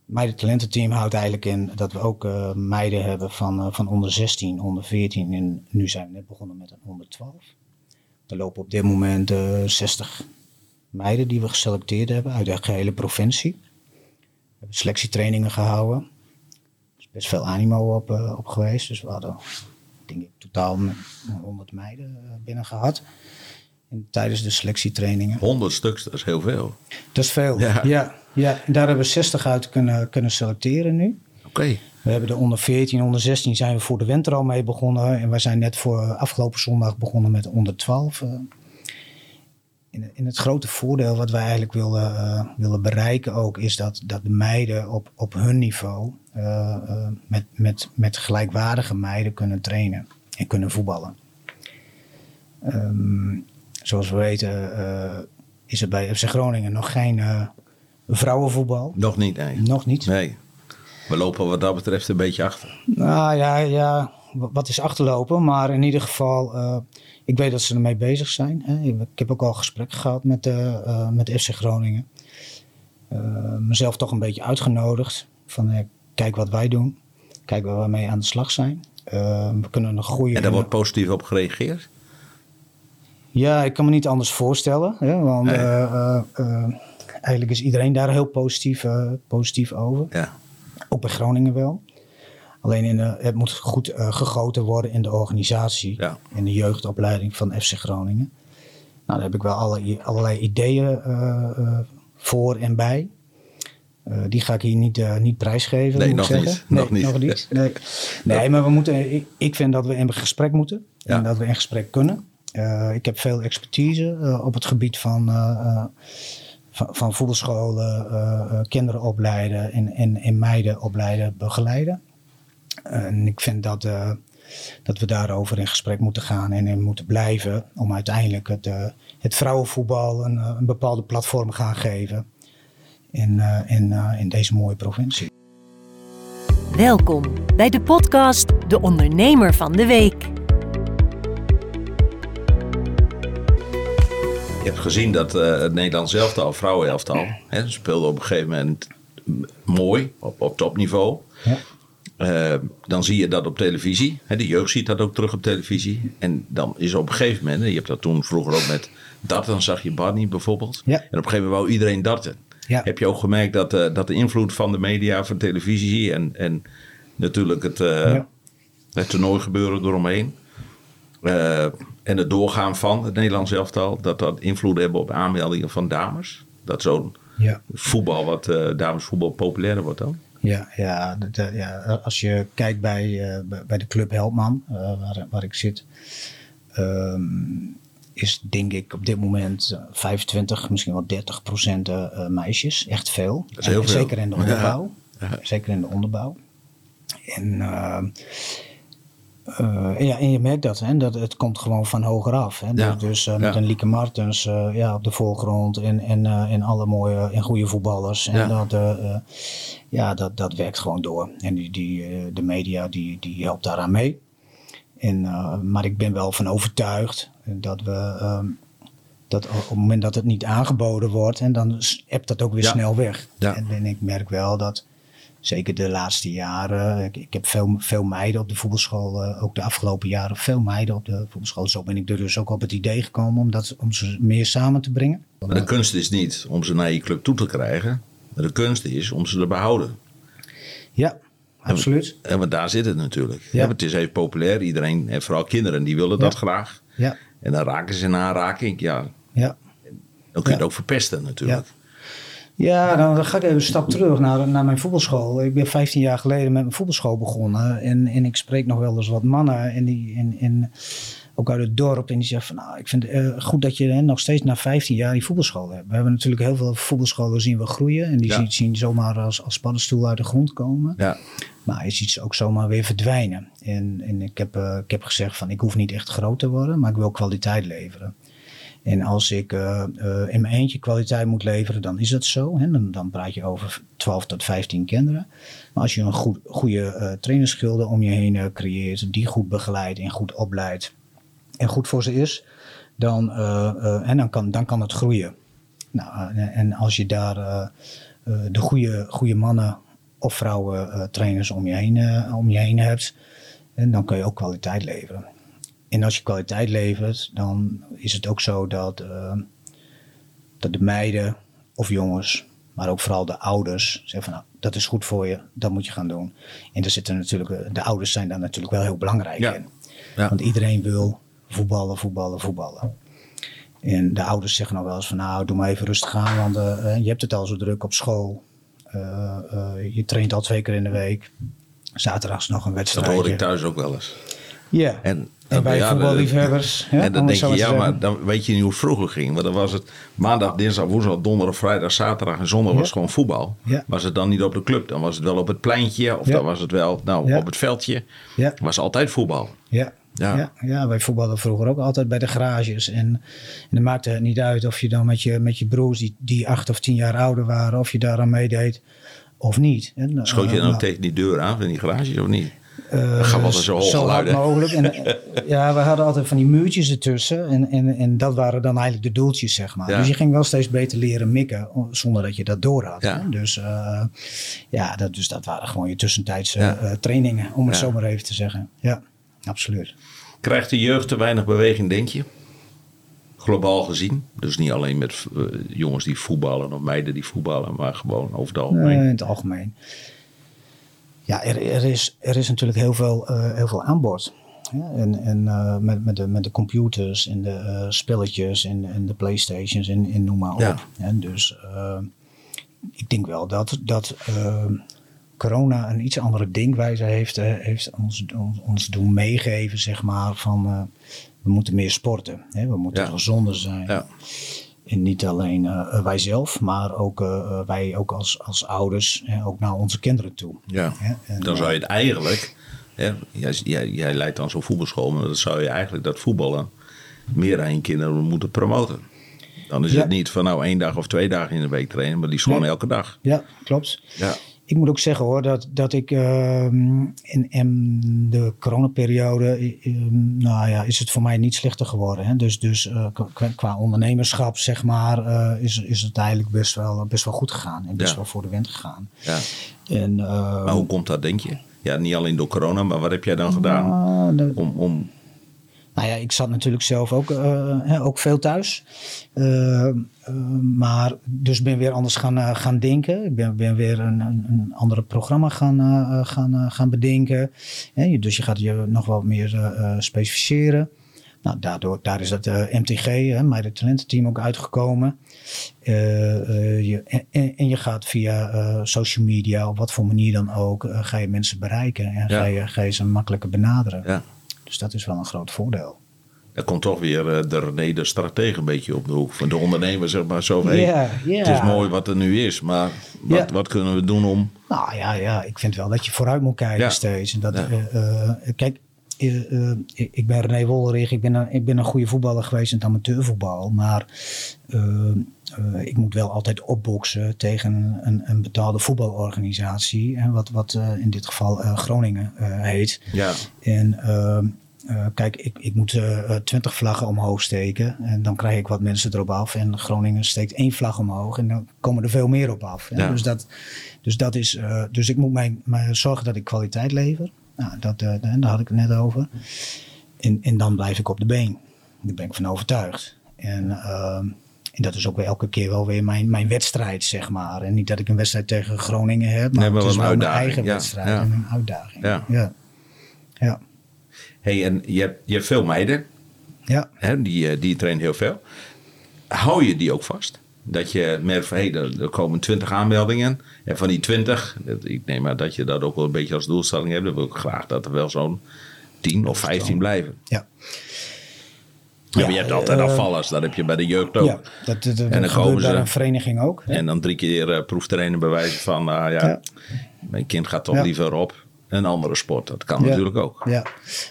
Speaker 3: meiden-talententeam. Meiden-talententeam houdt eigenlijk in dat we ook eh, meiden hebben van, eh, van onder 16, onder 14 en nu zijn we net begonnen met een onder 12. Er lopen op dit moment eh 60 meiden die we geselecteerd hebben uit de gehele provincie. We hebben selectietrainingen gehouden. Er is best veel animo op, eh, op geweest. Dus we hadden denk ik totaal 100 meiden eh, binnen gehad. En tijdens de selectietrainingen.
Speaker 2: 100 stuks, dat is heel veel.
Speaker 3: Dat is veel.
Speaker 2: Ja.
Speaker 3: Ja. Ja, En daar hebben we 60 uit kunnen, kunnen selecteren nu.
Speaker 2: Oké.
Speaker 3: We hebben de onder 14, onder 16 zijn we voor de winter al mee begonnen. En we zijn net voor afgelopen zondag begonnen met de onder 12. eh. In, in het grote voordeel wat wij eigenlijk willen, eh, willen bereiken ook... is dat, dat de meiden op, op hun niveau eh, eh, met, met, met gelijkwaardige meiden kunnen trainen en kunnen voetballen. Ehm, zoals we weten is er bij FC Groningen nog geen vrouwenvoetbal.
Speaker 2: Nog niet, nee.
Speaker 3: Nog niet.
Speaker 2: Nee. We lopen wat dat betreft een beetje achter.
Speaker 3: Nou ja, ja, wa- wat is achterlopen. Maar in ieder geval, eh, ik weet dat ze ermee bezig zijn. Hè. Ik heb ook al gesprekken gehad met, eh, eh, met FC Groningen. Eh, mezelf toch een beetje uitgenodigd. Van kijk wat wij doen. Kijk waar we mee aan de slag zijn. We kunnen een goede...
Speaker 2: En daar wordt positief op gereageerd?
Speaker 3: Ja, ik kan me niet anders voorstellen. Hè, want
Speaker 2: Nee.
Speaker 3: Eh, eh, eh, eigenlijk is iedereen daar heel positief, eh, positief over.
Speaker 2: Ja.
Speaker 3: Ook bij Groningen wel. Alleen in de, het moet goed eh, gegoten worden in de organisatie.
Speaker 2: Ja.
Speaker 3: In de jeugdopleiding van FC Groningen. Nou, daar heb ik wel alle, allerlei ideeën eh, eh, voor en bij. Eh, die ga ik hier niet, eh, niet prijsgeven.
Speaker 2: Nee,
Speaker 3: moet
Speaker 2: nog
Speaker 3: ik zeggen.
Speaker 2: niet.
Speaker 3: Nee,
Speaker 2: Nog niet.
Speaker 3: Nog niet. Nee, nee maar we moeten, ik, ik vind dat we in gesprek moeten.
Speaker 2: Ja.
Speaker 3: En dat we in gesprek kunnen. Eh, ik heb veel expertise eh, op het gebied van, eh, eh, van, van eh, eh, kinderen opleiden en, en, en meiden opleiden, begeleiden. En ik vind dat, eh, dat we daarover in gesprek moeten gaan en in moeten blijven. Om uiteindelijk het, het vrouwenvoetbal een, een bepaalde platform gaan geven. In, in, in deze mooie provincie.
Speaker 1: Welkom bij de podcast De Ondernemer van de Week.
Speaker 2: Gezien dat eh, het Nederlands elftal, vrouwenelftal, hè, speelde op een gegeven moment mooi, op, op topniveau.
Speaker 3: Ja.
Speaker 2: Eh, dan zie je dat op televisie. Hè, de jeugd ziet dat ook terug op televisie. En dan is op een gegeven moment, hè, je hebt dat toen vroeger ook met darten, dan zag je Barney bijvoorbeeld.
Speaker 3: Ja.
Speaker 2: En op een gegeven moment wou iedereen darten.
Speaker 3: Ja.
Speaker 2: Heb je ook gemerkt dat, eh, dat de invloed van de media, van televisie en, en natuurlijk het, het toernooi gebeuren eromheen. En het doorgaan van het Nederlands elftal, dat dat invloed hebben op aanmeldingen van dames. Dat zo'n
Speaker 3: Ja.
Speaker 2: voetbal, wat eh, damesvoetbal populairder wordt dan.
Speaker 3: Ja, ja, ja, als je kijkt bij, eh, bij- de Club Helpman, eh, waar, waar ik zit, ehm, is denk ik op dit moment eh, 25, misschien wel 30 procent meisjes. Echt veel.
Speaker 2: Dat is heel
Speaker 3: En
Speaker 2: veel.
Speaker 3: Zeker in de onderbouw.
Speaker 2: Ja, ja.
Speaker 3: Zeker in de onderbouw. En, eh, ja, en je merkt dat, hè, dat het komt gewoon van hoger af. Hè.
Speaker 2: Ja.
Speaker 3: Dus eh, met
Speaker 2: Ja.
Speaker 3: een Lieke Martens eh, ja, op de voorgrond en, en, en alle mooie en goede voetballers. En
Speaker 2: Ja.
Speaker 3: dat, ja, dat, dat werkt gewoon door. En die, die, de media die, die helpt daaraan mee. En, maar ik ben wel van overtuigd dat we... ehm, dat op het moment dat het niet aangeboden wordt, en dan hebt dat ook weer snel weg. En ik merk wel dat zeker de laatste jaren. Ik, ik heb veel, veel meiden op de voetbalschool, eh, ook de afgelopen jaren veel meiden op de voetbalschool. Zo ben ik er dus ook op het idee gekomen om, dat, om ze meer samen te brengen.
Speaker 2: Maar de kunst is niet om ze naar je club toe te krijgen. Maar de kunst is om ze te behouden.
Speaker 3: Ja, absoluut.
Speaker 2: En want daar zit het natuurlijk.
Speaker 3: Ja.
Speaker 2: Ja, het is even populair. Iedereen, en vooral kinderen, die willen dat graag.
Speaker 3: Ja,
Speaker 2: En dan raken ze in aanraking. Ja,
Speaker 3: ja.
Speaker 2: dan kun je het ook verpesten natuurlijk.
Speaker 3: Ja, dan, ga ik even een stap terug naar, naar mijn voetbalschool. Ik ben 15 jaar geleden met mijn voetbalschool begonnen. En, en ik spreek nog wel eens wat mannen. En die, en, en ook uit het dorp. En die zeggen van, nou, ik vind het eh, goed dat je hè, nog steeds na 15 jaar die voetbalschool hebt. We hebben natuurlijk heel veel voetbalscholen zien we groeien. En die
Speaker 2: Ja.
Speaker 3: zien, zien zomaar als, als paddenstoel uit de grond komen.
Speaker 2: Ja.
Speaker 3: Maar je ziet ze ook zomaar weer verdwijnen. En, en ik, heb, eh, ik heb gezegd van, ik hoef niet echt groot te worden. Maar ik wil kwaliteit leveren. En als ik eh, eh, in mijn eentje kwaliteit moet leveren, dan is dat zo. Hè? Dan, dan praat je over 12 tot 15 kinderen. Maar als je een goed, goede trainerschilde om je heen creëert, die goed begeleidt en goed opleidt en goed voor ze is, dan, en dan, kan, dan kan het groeien. Nou, en, als je daar de goede, goede mannen of vrouwen trainers om je, heen, om je heen hebt, dan kun je ook kwaliteit leveren. En als je kwaliteit levert, dan is het ook zo dat, eh, dat de meiden of jongens, maar ook vooral de ouders, zeggen van nou, dat is goed voor je, dat moet je gaan doen. En daar zitten natuurlijk, eh, de ouders zijn daar natuurlijk wel heel belangrijk
Speaker 2: Ja.
Speaker 3: in.
Speaker 2: Ja.
Speaker 3: Want iedereen wil voetballen, voetballen, voetballen. En de ouders zeggen nog wel eens van nou, doe maar even rustig aan, want eh, je hebt het al zo druk op school. Eh, eh, je traint al twee keer in de week. Zaterdag is nog een
Speaker 2: Dat
Speaker 3: wedstrijd.
Speaker 2: hoor ik thuis ook wel eens.
Speaker 3: Ja.
Speaker 2: En,
Speaker 3: En wij
Speaker 2: ja,
Speaker 3: voetballiefhebbers. hè,
Speaker 2: En dan denk je, ja, maar dan weet je niet hoe het vroeger ging. Want dan was het maandag, dinsdag, woensdag, donderdag, vrijdag, zaterdag en zondag was
Speaker 3: Ja.
Speaker 2: gewoon voetbal.
Speaker 3: Ja.
Speaker 2: Was het dan niet op de club, dan was het wel op het pleintje of
Speaker 3: Ja.
Speaker 2: dan was het wel nou,
Speaker 3: Ja.
Speaker 2: op het veldje.
Speaker 3: Ja.
Speaker 2: Was altijd voetbal.
Speaker 3: Ja.
Speaker 2: Ja.
Speaker 3: Ja. Ja, wij voetballen vroeger ook altijd bij de garages. En, en dan maakte het niet uit of je dan met je, met je broers, die, die acht of tien jaar ouder waren, of je daaraan meedeed of niet. En,
Speaker 2: Schoot je
Speaker 3: eh,
Speaker 2: dan ook
Speaker 3: nou,
Speaker 2: tegen die deur aan van die garages of niet?
Speaker 3: Eh,
Speaker 2: Dan gaan we altijd zo hoog
Speaker 3: hard
Speaker 2: geluiden.
Speaker 3: mogelijk. En, ja, we hadden altijd van die muurtjes ertussen. En, en, en dat waren dan eigenlijk de doeltjes, zeg maar.
Speaker 2: Ja.
Speaker 3: Dus je ging wel steeds beter leren mikken, zonder dat je dat door had.
Speaker 2: Ja.
Speaker 3: hè. Dus, eh, ja, dat, dus dat waren gewoon je tussentijdse
Speaker 2: Ja.
Speaker 3: eh, trainingen, om het
Speaker 2: Ja.
Speaker 3: zo maar even te zeggen. Ja, absoluut.
Speaker 2: Krijgt de jeugd te weinig beweging, denk je? Globaal gezien. Dus niet alleen met jongens die voetballen of meiden die voetballen, maar gewoon over het algemeen.
Speaker 3: in het algemeen. Ja, er, er, is, er is natuurlijk heel veel, eh, heel veel aanbod. Ja, en en eh, met, met, de, met de computers en de eh, spelletjes en, en de Playstations en, en noem maar op.
Speaker 2: Ja.
Speaker 3: Ja, dus ik denk wel dat, dat corona een iets andere denkwijze heeft, heeft ons, ons, ons doen meegeven, zeg maar, van we moeten meer sporten. Hè? We moeten
Speaker 2: Ja.
Speaker 3: gezonder zijn.
Speaker 2: Ja.
Speaker 3: En niet alleen eh, wij zelf, maar ook eh, wij ook als, als ouders, hè, ook naar onze kinderen toe.
Speaker 2: Ja,
Speaker 3: en,
Speaker 2: dan zou je het eigenlijk... Hè, jij, jij, jij leidt dan zo'n voetbalschool, maar dan zou je eigenlijk dat voetballen meer aan je kinderen moeten promoten. Dan is
Speaker 3: Ja.
Speaker 2: het niet van nou één dag of twee dagen in de week trainen, maar die is gewoon elke dag.
Speaker 3: Ja, klopt.
Speaker 2: Ja.
Speaker 3: Ik moet ook zeggen hoor, dat, dat ik ehm, in, in de coronaperiode, eh, ehm, nou ja, is het voor mij niet slechter geworden. Hè? Dus, dus eh, qua, qua ondernemerschap, zeg maar, eh, is, is het eigenlijk best wel, best wel goed gegaan. En best
Speaker 2: Ja.
Speaker 3: wel voor de wind gegaan.
Speaker 2: Ja.
Speaker 3: En, ehm,
Speaker 2: Maar hoe komt dat, denk je? Ja, niet alleen door corona, maar wat heb jij dan gedaan
Speaker 3: de-
Speaker 2: om... om
Speaker 3: Nou ja, ik zat natuurlijk zelf ook, eh, hè, ook veel thuis. Eh, eh, maar dus ben weer anders gaan, gaan denken. Ik ben, ben weer een, een, andere programma gaan, gaan, gaan bedenken. Dus je gaat je nog wat meer specificeren. Nou, daardoor, daar is het eh, MTG, hè, mijn talententeam, ook uitgekomen. Je, en- je gaat via social media, op wat voor manier dan ook, ga je mensen bereiken. En
Speaker 2: Ja.
Speaker 3: ga, je, ga je ze makkelijker benaderen.
Speaker 2: ja,
Speaker 3: Dus dat is wel een groot voordeel.
Speaker 2: er komt toch weer eh, de René de stratege een beetje op de hoek. Van de ondernemer zeg maar zo van, hey, het is mooi wat er nu is, maar wat, wat kunnen we doen om...
Speaker 3: Nou ja, ja, ik vind wel dat je vooruit moet kijken
Speaker 2: Ja.
Speaker 3: steeds. En dat,
Speaker 2: Ja.
Speaker 3: eh, eh, kijk, ik ik ben René Wollerich, ik ben, een, ik ben een goede voetballer geweest in het amateurvoetbal. Maar eh, ik moet wel altijd opboksen tegen een, een, betaalde voetbalorganisatie. Hè, wat wat eh, in dit geval eh, Groningen heet.
Speaker 2: Ja,
Speaker 3: En, eh, eh, kijk, ik, ik moet twintig vlaggen omhoog steken. En dan krijg ik wat mensen erop af. En Groningen steekt één vlag omhoog. En dan komen er veel meer op af.
Speaker 2: Ja.
Speaker 3: Dus, dat, dus, dat is, dus ik moet mijn, mijn zorgen dat ik kwaliteit lever. Nou, dat, daar had ik het net over. En, en dan blijf ik op de been. Daar ben ik van overtuigd. En, ehm, en dat is ook weer elke keer wel weer mijn, mijn wedstrijd, zeg maar. En niet dat ik een wedstrijd tegen Groningen heb, maar
Speaker 2: Nee, maar
Speaker 3: het is
Speaker 2: wel
Speaker 3: mijn eigen
Speaker 2: ja,
Speaker 3: wedstrijd
Speaker 2: ja.
Speaker 3: en een uitdaging.
Speaker 2: Ja.
Speaker 3: ja. ja.
Speaker 2: Hey, en je hebt, je hebt veel meiden,
Speaker 3: ja.
Speaker 2: hè, die, eh, die trainen heel veel. Hou je die ook vast? Dat je merkt van, hé, er, er komen twintig aanmeldingen. En van die twintig, ik neem maar dat je dat ook wel een beetje als doelstelling hebt. Dan wil ik graag dat er wel zo'n 10 of 15 blijven.
Speaker 3: ja.
Speaker 2: Ja, maar je hebt altijd
Speaker 3: eh,
Speaker 2: afvallers, dat heb je bij de jeugd ook.
Speaker 3: Ja, dat, dat, dat
Speaker 2: dan komen
Speaker 3: bij een vereniging ook. hè?
Speaker 2: En dan drie keer eh, proeftrainen bewijzen van, nou ja,
Speaker 3: Ja.
Speaker 2: mijn kind gaat toch liever op een andere sport. Dat kan natuurlijk ook.
Speaker 3: Ja,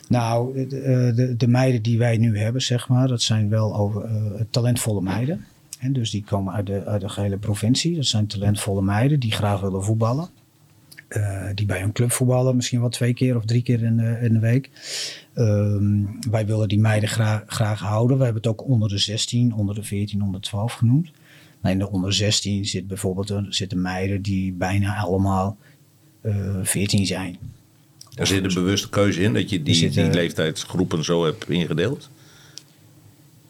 Speaker 3: nou, de, eh, de, de meiden die wij nu hebben, zeg maar, dat zijn wel over, talentvolle meiden. En dus die komen uit de, uit de gehele provincie. Dat zijn talentvolle meiden die graag willen voetballen. Eh, die bij een club voetballen, misschien wel twee keer of drie keer in de, in de week. Ehm, wij willen die meiden graag, graag houden. We hebben het ook onder de 16, onder de 14, onder de 12 genoemd. Maar in de onder 16 zit bijvoorbeeld een- zitten meiden die bijna allemaal eh 14 zijn.
Speaker 2: Er zit een bewuste keuze in dat je die,
Speaker 3: zit,
Speaker 2: die
Speaker 3: eh,
Speaker 2: leeftijdsgroepen zo hebt ingedeeld.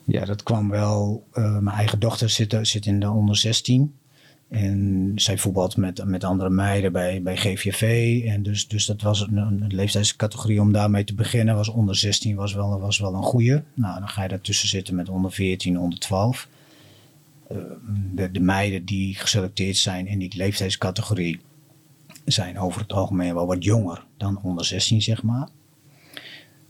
Speaker 3: Ja, dat kwam wel. eh, mijn eigen dochter zit, zit in de onder 16. En zij voetbalt met, met andere meiden bij, bij GVV. En dus, dus dat was een, een leeftijdscategorie om daarmee te beginnen. Was onder 16 was wel, was wel een goede. Nou, dan ga je daartussen zitten met onder 14, onder 12. Eh, de, de meiden die geselecteerd zijn in die leeftijdscategorie zijn over het algemeen wel wat jonger dan onder 16, zeg maar.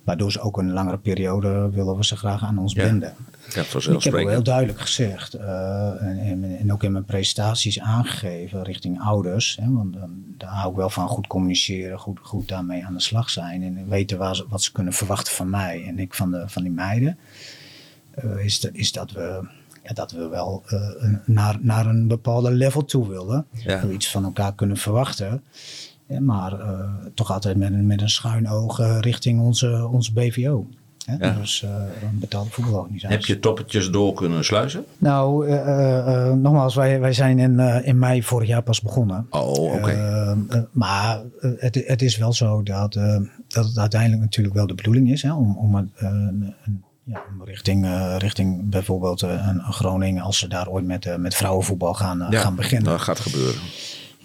Speaker 3: Waardoor ze ook een langere periode willen we ze graag aan ons
Speaker 2: Ja.
Speaker 3: binden.
Speaker 2: Ja,
Speaker 3: Ik heb ook heel duidelijk gezegd eh, en, en, en ook in mijn presentaties aangegeven richting ouders. Hè, want dan, daar hou ik wel van goed communiceren, goed, goed daarmee aan de slag zijn. En weten waar ze, wat ze kunnen verwachten van mij en ik van, de, van die meiden. Eh, is, de, is dat we, ja, dat we wel eh, naar, naar een bepaalde level toe willen.
Speaker 2: Ja.
Speaker 3: Iets van elkaar kunnen verwachten. Ja, maar eh, toch altijd met een, met een schuin oog eh, richting onze, onze BVO. Hè?
Speaker 2: Ja.
Speaker 3: Dus eh, een betaalde voetbalorganisatie.
Speaker 2: Heb je toppetjes door kunnen sluizen?
Speaker 3: Nou, eh, eh, eh, nogmaals, wij, wij zijn in, eh, in mei vorig jaar pas begonnen.
Speaker 2: Oh, oké.
Speaker 3: Eh, eh, maar eh, het, het is wel zo dat, eh, dat het uiteindelijk natuurlijk wel de bedoeling is hè, om, om een, eh, een, ja, richting, eh, richting bijvoorbeeld eh, een, Groningen, als ze daar ooit met, eh, met vrouwenvoetbal gaan, eh, gaan beginnen.
Speaker 2: dat gaat gebeuren.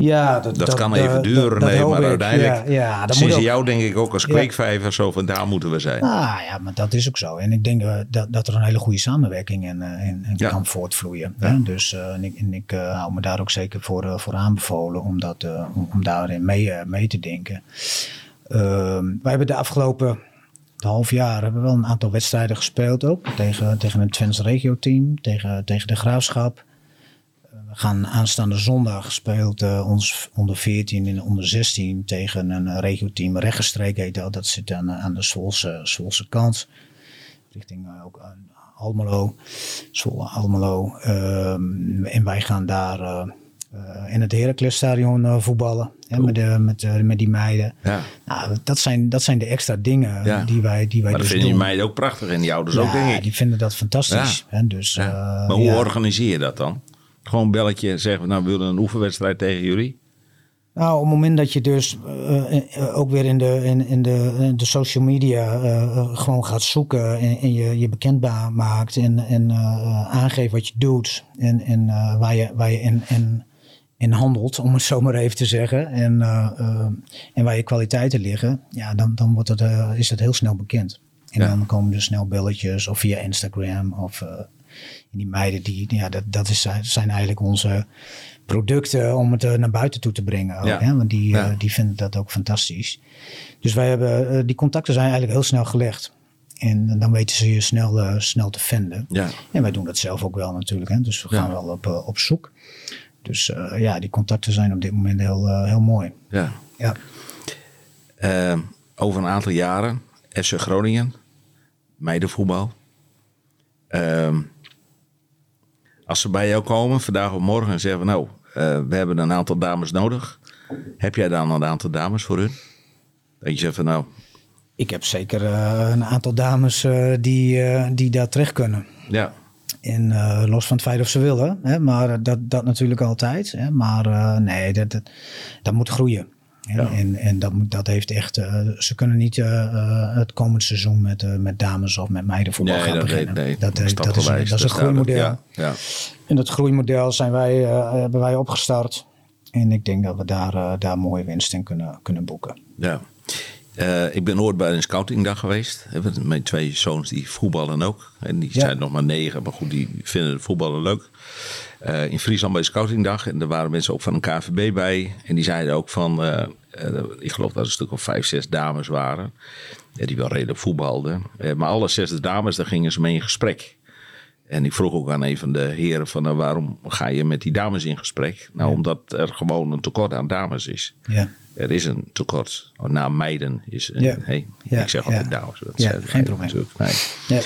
Speaker 3: Ja,
Speaker 2: Dat, kan even duren, nee, maar
Speaker 3: ik.
Speaker 2: uiteindelijk
Speaker 3: Ja, dat moet ook-
Speaker 2: jou denk ik ook als
Speaker 3: Ja.
Speaker 2: kweekvijver zo van daar moeten we zijn.
Speaker 3: Ah ja, maar dat is ook zo. En ik denk eh, dat, dat er een hele goede samenwerking in, eh, in, in
Speaker 2: Ja.
Speaker 3: kan voortvloeien. Hè? Dus eh, en ik, en ik eh, hou me daar ook zeker voor, eh, voor aanbevolen om, dat, eh, om, om daarin mee, eh, mee te denken. Ehm, wij hebben de afgelopen half jaar hebben we wel een aantal wedstrijden gespeeld ook. Tegen, tegen een Twents regio-team, tegen, tegen de Graafschap. Gaan aanstaande zondag speelt eh, ons onder 14 en onder 16 tegen een regio-team. Regenstreek heet dat. Dat zit aan, aan de Zwolse, Zwolse kant. Richting eh, ook Almelo. Zwolle, Almelo. Ehm, en wij gaan daar eh, in het Heraclesstadion voetballen. Hè, met, de, met, met die meiden.
Speaker 2: Ja.
Speaker 3: Nou, dat zijn, dat zijn de extra dingen
Speaker 2: Ja.
Speaker 3: die wij, die wij
Speaker 2: Maar dat
Speaker 3: dus
Speaker 2: vinden die meiden ook prachtig en die ouders ook, denk ik.
Speaker 3: die vinden dat fantastisch. Hè? Dus,
Speaker 2: Ja. maar hoe organiseer je dat dan? Gewoon een belletje, zeggen nou we willen een oefenwedstrijd tegen jullie.
Speaker 3: Nou, op het moment dat je dus eh, eh, ook weer in de, in, in de, in de social media eh, gewoon gaat zoeken en, en je, je bekendbaar maakt en, en aangeeft wat je doet en, en waar je, waar je in, in, in handelt, om het zo maar even te zeggen, en, en waar je kwaliteiten liggen, ja, dan, dan wordt het, is het heel snel bekend. En
Speaker 2: Ja.
Speaker 3: dan komen er snel belletjes of via Instagram of eh, die meiden, die, ja, dat, dat is, zijn eigenlijk onze producten om het eh, naar buiten toe te brengen. Ook,
Speaker 2: Ja.
Speaker 3: hè? Want die,
Speaker 2: Ja.
Speaker 3: eh, die vinden dat ook fantastisch. Dus wij hebben, eh, die contacten zijn eigenlijk heel snel gelegd. En dan weten ze je snel, snel te vinden.
Speaker 2: Ja.
Speaker 3: En wij doen dat zelf ook wel natuurlijk. Hè? Dus we gaan wel op, op zoek. Dus ja, die contacten zijn op dit moment heel, heel mooi.
Speaker 2: ja.
Speaker 3: Ja.
Speaker 2: Eh, over een aantal jaren, FC Groningen, meidenvoetbal. Ehm, als ze bij jou komen, vandaag of morgen, en zeggen van, nou, eh, we hebben een aantal dames nodig. Heb jij dan een aantal dames voor hun? Dat je zegt van, nou,
Speaker 3: ik heb zeker eh, een aantal dames eh, die, die daar terecht kunnen.
Speaker 2: Ja.
Speaker 3: En los van het feit of ze willen, hè, maar dat, dat natuurlijk altijd. Hè, maar nee, dat, dat, dat moet groeien. Hè,
Speaker 2: Ja.
Speaker 3: En, en dat, dat heeft echt. eh, ze kunnen niet eh, eh, het komende seizoen met, met dames of met meidenvoetbal gaan
Speaker 2: dat,
Speaker 3: beginnen.
Speaker 2: nee, nee,
Speaker 3: dat, dat, is, dat is een groeimodel.
Speaker 2: Ja, ja.
Speaker 3: En dat groeimodel zijn wij, hebben wij opgestart. En ik denk dat we daar, daar mooie winst in kunnen, kunnen boeken.
Speaker 2: Ja. Ik ben ooit bij een scoutingdag geweest. Mijn twee zoons die voetballen ook. En die zijn nog maar negen, maar goed, die vinden het voetballen leuk. Eh, in Friesland bij de scoutingdag. En er waren mensen ook van een KVB bij. En die zeiden ook van, eh, eh, ik geloof dat er een stuk of vijf, zes dames waren. Die wel redelijk voetbalden. Maar alle zes dames, daar gingen ze mee in gesprek. En ik vroeg ook aan een van de heren van nou, waarom ga je met die dames in gesprek? Nou, omdat er gewoon een tekort aan dames is.
Speaker 3: Ja.
Speaker 2: Er is een tekort. Oh, nou, meiden is. een-
Speaker 3: Ja.
Speaker 2: Hey, Ik zeg altijd dames. Dat
Speaker 3: Ja,
Speaker 2: zijn-
Speaker 3: geen probleem.
Speaker 2: Nee.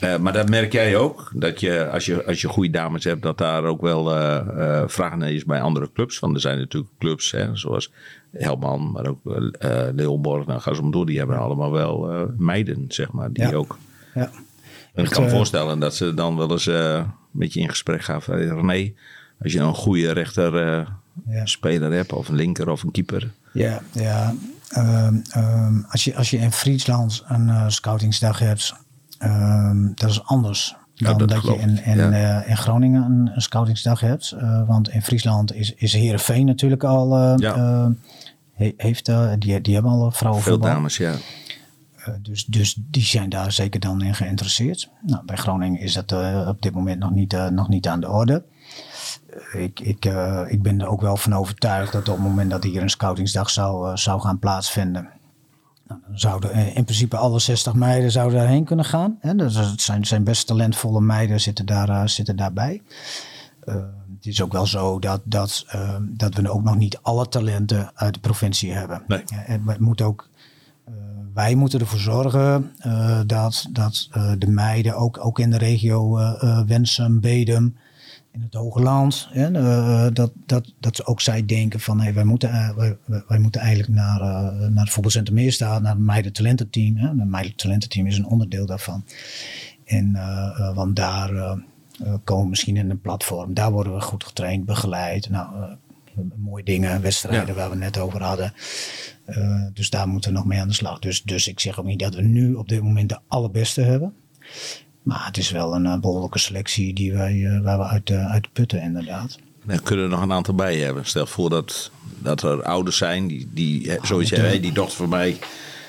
Speaker 2: Eh, maar dat merk jij ook. Dat je, als je, als je goede dames hebt, dat daar ook wel eh eh, vraag naar is bij andere clubs. Want er zijn natuurlijk clubs, hè, zoals Helman, maar ook eh Leeuwenborg. Nou, ga door. Die hebben allemaal wel meiden, zeg maar. Die
Speaker 3: Ja.
Speaker 2: ook.
Speaker 3: Ja.
Speaker 2: En ik kan me voorstellen dat ze dan wel eens eh, met je in gesprek gaan. van, René, als je nou een goede rechter
Speaker 3: Ja.
Speaker 2: speler hebt, of een linker of een keeper.
Speaker 3: Ja, ja. Ehm, ehm, als, je, als je in Friesland een scoutingsdag hebt, ehm, dat is anders
Speaker 2: Ja,
Speaker 3: dan
Speaker 2: dat
Speaker 3: dat, je in,
Speaker 2: ik,
Speaker 3: in,
Speaker 2: ja.
Speaker 3: eh, in Groningen een, een scoutingsdag hebt. Eh, want in Friesland is, is Heerenveen natuurlijk al...
Speaker 2: Ja.
Speaker 3: he- heeft, die, die hebben al
Speaker 2: Veel
Speaker 3: vrouwenvoetbal.
Speaker 2: dames, ja.
Speaker 3: Dus, dus die zijn daar zeker dan in geïnteresseerd. Nou, bij Groningen is dat op dit moment nog niet, nog niet aan de orde. Ik, ik, ik ben er ook wel van overtuigd dat op het moment dat hier een scoutingsdag zou, zou gaan plaatsvinden. Nou, dan zouden eh, in principe alle 60 meiden zouden daarheen kunnen gaan. Hè? Dus het zijn, zijn best talentvolle meiden zitten, daar, eh, zitten daarbij. Eh, het is ook wel zo dat, dat, eh, dat we ook nog niet alle talenten uit de provincie hebben.
Speaker 2: Nee.
Speaker 3: En het moet ook eh, wij moeten ervoor zorgen eh, dat, dat eh, de meiden ook, ook in de regio eh eh, Wensum, Bedum, in het Hoge Land, hè, eh, dat, dat, dat ook zij denken van hey, wij, moeten, eh, wij, wij- moeten eigenlijk naar, eh, naar het voetbalcentrum Meerstaat, naar het meiden talententeam. Hè. Het meiden talententeam is een onderdeel daarvan. En, want daar komen we misschien in een platform. Daar worden we goed getraind, begeleid. Nou, mooie dingen, wedstrijden
Speaker 2: Ja.
Speaker 3: waar we net over hadden. Dus daar moeten we nog mee aan de slag. Dus, dus ik zeg ook niet dat we nu op dit moment de allerbeste hebben. Maar het is wel een eh, behoorlijke selectie die wij, eh, waar we uit, eh, uit putten, inderdaad.
Speaker 2: Dan kunnen we nog een aantal bij hebben. Stel voor dat, dat er ouders zijn die, die hè, zoiets hebben. Hey, die dochter van mij,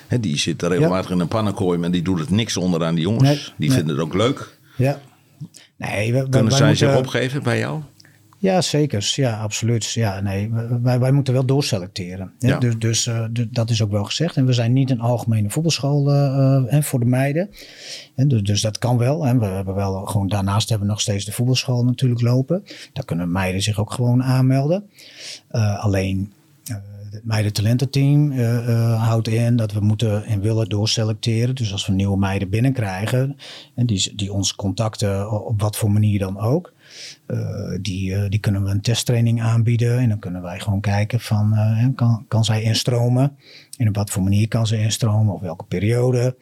Speaker 2: hè, die zit er regelmatig in een pannenkooi, maar die doet het niks onder aan die jongens.
Speaker 3: Nee,
Speaker 2: die
Speaker 3: nee.
Speaker 2: vinden het ook leuk.
Speaker 3: Ja. Nee, we, we-
Speaker 2: Kunnen
Speaker 3: wij
Speaker 2: zij
Speaker 3: moeten-
Speaker 2: zich opgeven bij jou?
Speaker 3: Ja, zeker. Ja, absoluut. Ja, nee, wij, wij moeten wel doorselecteren. hè.
Speaker 2: Ja.
Speaker 3: Dus, dus eh, dat is ook wel gezegd. En we zijn niet een algemene voetbalschool hè, voor de meiden. En dus, dus dat kan wel. En we hebben wel gewoon, daarnaast hebben we nog steeds de voetbalschool natuurlijk lopen. Daar kunnen meiden zich ook gewoon aanmelden. Alleen het meidentalententeam eh, houdt in dat we moeten en willen doorselecteren. Dus als we nieuwe meiden binnenkrijgen, en die, die ons contacten op wat voor manier dan ook. Eh, die, eh, die kunnen we een testtraining aanbieden. En dan kunnen wij gewoon kijken van eh, kan, kan zij instromen? En op wat voor manier kan ze instromen? Of welke periode?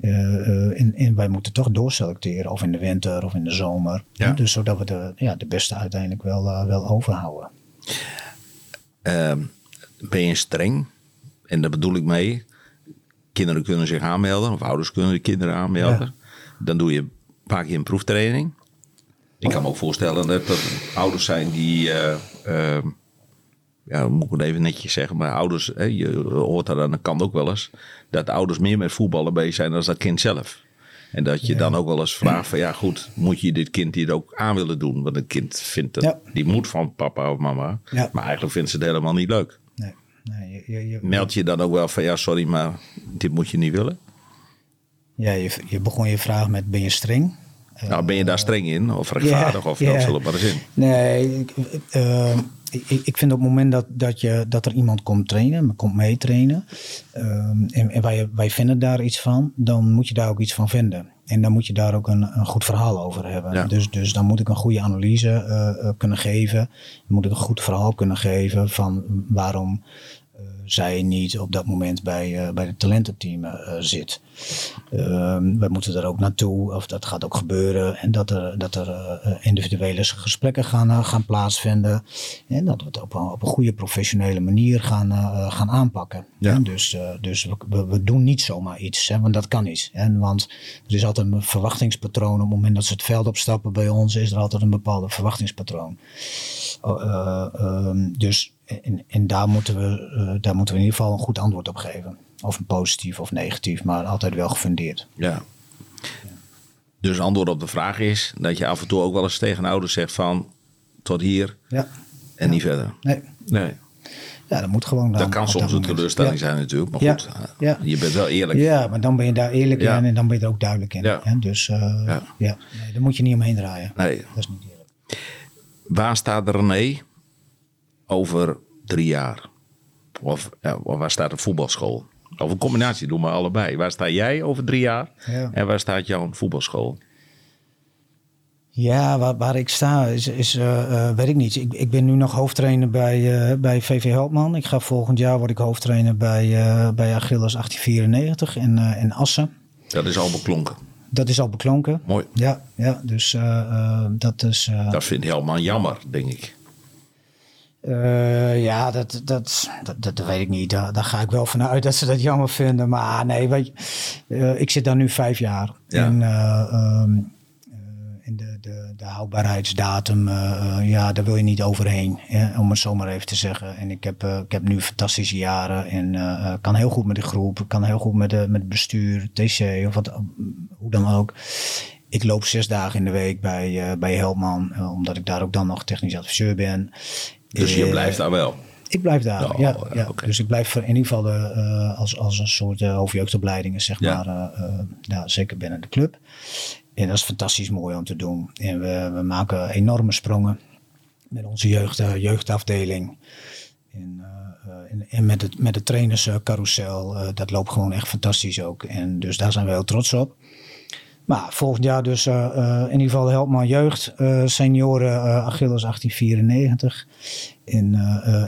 Speaker 3: En, en wij moeten toch doorselecteren. Of in de winter of in de zomer.
Speaker 2: Ja.
Speaker 3: Dus zodat we de, ja, de beste uiteindelijk wel, wel overhouden.
Speaker 2: Ehm, ben je streng? En daar bedoel ik mee. Kinderen kunnen zich aanmelden, of ouders kunnen de kinderen aanmelden. Dan doe je een paar keer een proeftraining. Ik kan me ook voorstellen dat er ouders zijn die. eh, ehm, ja, moet ik het even netjes zeggen, maar ouders, hè, je hoort daar aan de kant ook wel eens, dat ouders meer met voetballen bezig zijn dan dat kind zelf. En dat je dan ook wel eens vraagt van ja goed, moet je dit kind hier ook aan willen doen? Want een kind vindt dat,
Speaker 3: Ja.
Speaker 2: die moet van papa of mama,
Speaker 3: Ja.
Speaker 2: maar eigenlijk vindt ze het helemaal niet leuk.
Speaker 3: Nee, nee je, je, je-
Speaker 2: Meld je dan ook wel van ja sorry, maar dit moet je niet willen?
Speaker 3: ja, je, je begon je vraag met ben je streng?
Speaker 2: Nou ben je daar streng in of rechtvaardig of
Speaker 3: ja.
Speaker 2: dat zullen maar eens in.
Speaker 3: Nee, ik, eh, ik, ik vind op het moment dat, dat, je, dat er iemand komt trainen, komt meetrainen, eh, en, en wij, wij vinden daar iets van, dan moet je daar ook iets van vinden. En dan moet je daar ook een, een goed verhaal over hebben.
Speaker 2: Ja.
Speaker 3: Dus, dus dan moet ik een goede analyse eh, eh, kunnen geven. Dan moet ik een goed verhaal kunnen geven van waarom, eh, zij niet op dat moment bij, bij het talententeam zit. Ehm, we moeten er ook naartoe, of dat gaat ook gebeuren. En dat er, dat er individuele gesprekken gaan, gaan plaatsvinden. En dat we het op een, op een goede professionele manier gaan, gaan aanpakken. Ja. dus dus we, we, doen niet zomaar iets, hè, want dat kan niet. En, want er is altijd een verwachtingspatroon. Op het moment dat ze het veld opstappen bij ons, is er altijd een bepaalde verwachtingspatroon. Uh, dus en, en, daar, moeten we, uh, daar moeten we in ieder geval een goed antwoord op geven. Of een positief of negatief, maar altijd wel gefundeerd.
Speaker 2: Ja. Dus antwoord op de vraag is dat je af en toe ook wel eens tegen ouders zegt van tot hier ja. en niet verder.
Speaker 3: Nee.
Speaker 2: nee.
Speaker 3: Ja, dat moet gewoon.
Speaker 2: Dat kan soms een teleurstelling zijn natuurlijk, maar goed, ja. je bent wel eerlijk.
Speaker 3: Ja, maar dan ben je daar eerlijk in en dan ben je er ook duidelijk in. Ja. Dus uh, ja, ja. Nee, daar moet je niet omheen draaien.
Speaker 2: Nee.
Speaker 3: Dat is niet eerlijk.
Speaker 2: Waar staat René over drie jaar? Of, ja, waar staat de voetbalschool? Of een combinatie, doen we allebei. Waar sta jij over drie jaar? En waar staat jouw voetbalschool?
Speaker 3: Ja, waar, waar ik sta is, is uh, weet ik niet. Ik, ik ben nu nog hoofdtrainer bij, uh, bij VV Helpman. Ik ga volgend jaar word ik hoofdtrainer bij, bij Achilles 1894 in, in Assen.
Speaker 2: Dat is al beklonken.
Speaker 3: Dat is al beklonken.
Speaker 2: Mooi.
Speaker 3: Ja, ja dus dat is...
Speaker 2: dat vindt Helman jammer, denk ik.
Speaker 3: Uh, ja, dat, dat, dat, dat, weet ik niet. Daar, daar, ga ik wel vanuit dat ze dat jammer vinden. Maar nee, weet je, uh, ik zit daar nu vijf jaar. Ja. En uh, um, in de, de, de houdbaarheidsdatum, ja, daar wil je niet overheen. Om het zomaar even te zeggen. En ik heb, ik heb nu fantastische jaren. En kan heel goed met de groep. kan heel goed met, de, met het bestuur, TC of wat, hoe dan ook. Ik loop zes dagen in de week bij, bij Helman, omdat ik daar ook dan nog technisch adviseur ben.
Speaker 2: Dus je blijft daar wel?
Speaker 3: Ik blijf daar, oh, ja. ja. Dus ik blijf in ieder geval uh, als, als een soort uh, hoofdjeugdopleidingen, zeg maar, uh, ja, zeker binnen de club. En dat is fantastisch mooi om te doen. En we, we maken enorme sprongen met onze jeugd, jeugdafdeling. En, en, en, met, het, met de trainerscarousel, dat loopt gewoon echt fantastisch ook. En dus daar zijn we heel trots op. Maar volgend jaar dus uh, uh, in ieder geval Helpman Jeugd, uh, senioren Achilles 1894. In,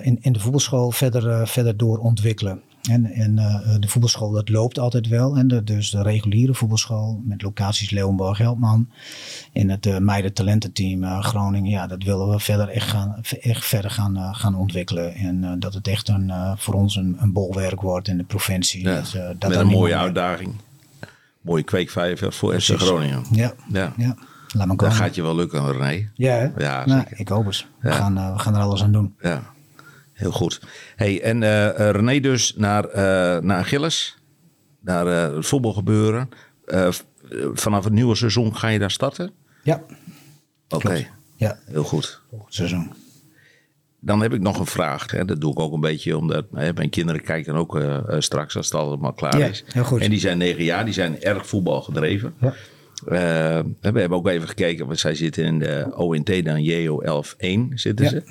Speaker 3: in, in de voetbalschool verder, verder doorontwikkelen. En, en de voetbalschool dat loopt altijd wel. En de, dus de reguliere voetbalschool met locaties Leeuwenborg Helpman. En het meiden talententeam Groningen. Ja, dat willen we verder echt, gaan, echt verder gaan, gaan ontwikkelen. En dat het echt een, voor ons een, een bolwerk wordt in de provincie.
Speaker 2: Ja, dat, dat met een mooie uitdaging mooie kweekvijver voor FC Groningen.
Speaker 3: Ja, ja. ja. Laat
Speaker 2: me komen. Dat gaat je wel lukken, René.
Speaker 3: Ja, ja nou, ik hoop het. We, gaan, uh, we gaan er alles aan doen.
Speaker 2: Ja, heel goed. Hey, en uh, René dus naar, uh, naar Gilles, naar het voetbalgebeuren. vanaf het nieuwe seizoen ga je daar starten?
Speaker 3: Ja.
Speaker 2: Oké, ja. heel goed.
Speaker 3: Volgend seizoen.
Speaker 2: Dan heb ik nog een vraag. Hè. Dat doe ik ook een beetje omdat hè, mijn kinderen kijken ook uh, straks als het allemaal klaar
Speaker 3: ja,
Speaker 2: is.
Speaker 3: Heel goed.
Speaker 2: En die zijn negen jaar, die zijn erg voetbal gedreven. Ja. Uh, we hebben ook even gekeken, want zij zitten in de ONT dan JO 11-1 zitten ze.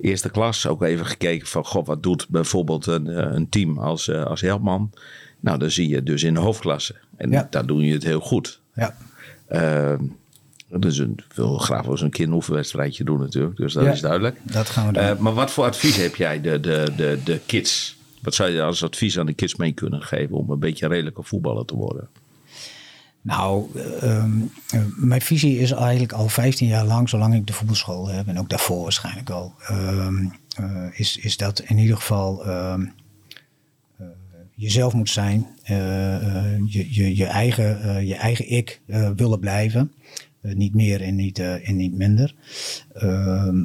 Speaker 2: Eerste klas, ook even gekeken van, god, wat doet bijvoorbeeld een, een team als, als Helpman? Nou, dan zie je dus in de hoofdklasse. En ja. daar doen je het heel goed.
Speaker 3: Ja.
Speaker 2: Dus een, wil graag wel eens een keer een doen natuurlijk. Dus dat is duidelijk.
Speaker 3: Dat gaan we doen. Uh,
Speaker 2: maar wat voor advies heb jij de, de, de, de kids? Wat zou je als advies aan de kids mee kunnen geven om een beetje redelijke voetballer te worden?
Speaker 3: Nou, um, mijn visie is eigenlijk al 15 jaar lang, zolang ik de voetbalschool heb, en ook daarvoor waarschijnlijk al, um, uh, is, is dat in ieder geval um, uh, jezelf moet zijn, je, je, je, eigen, je eigen ik willen blijven. Eh, niet meer en niet, eh, en niet minder. Ehm,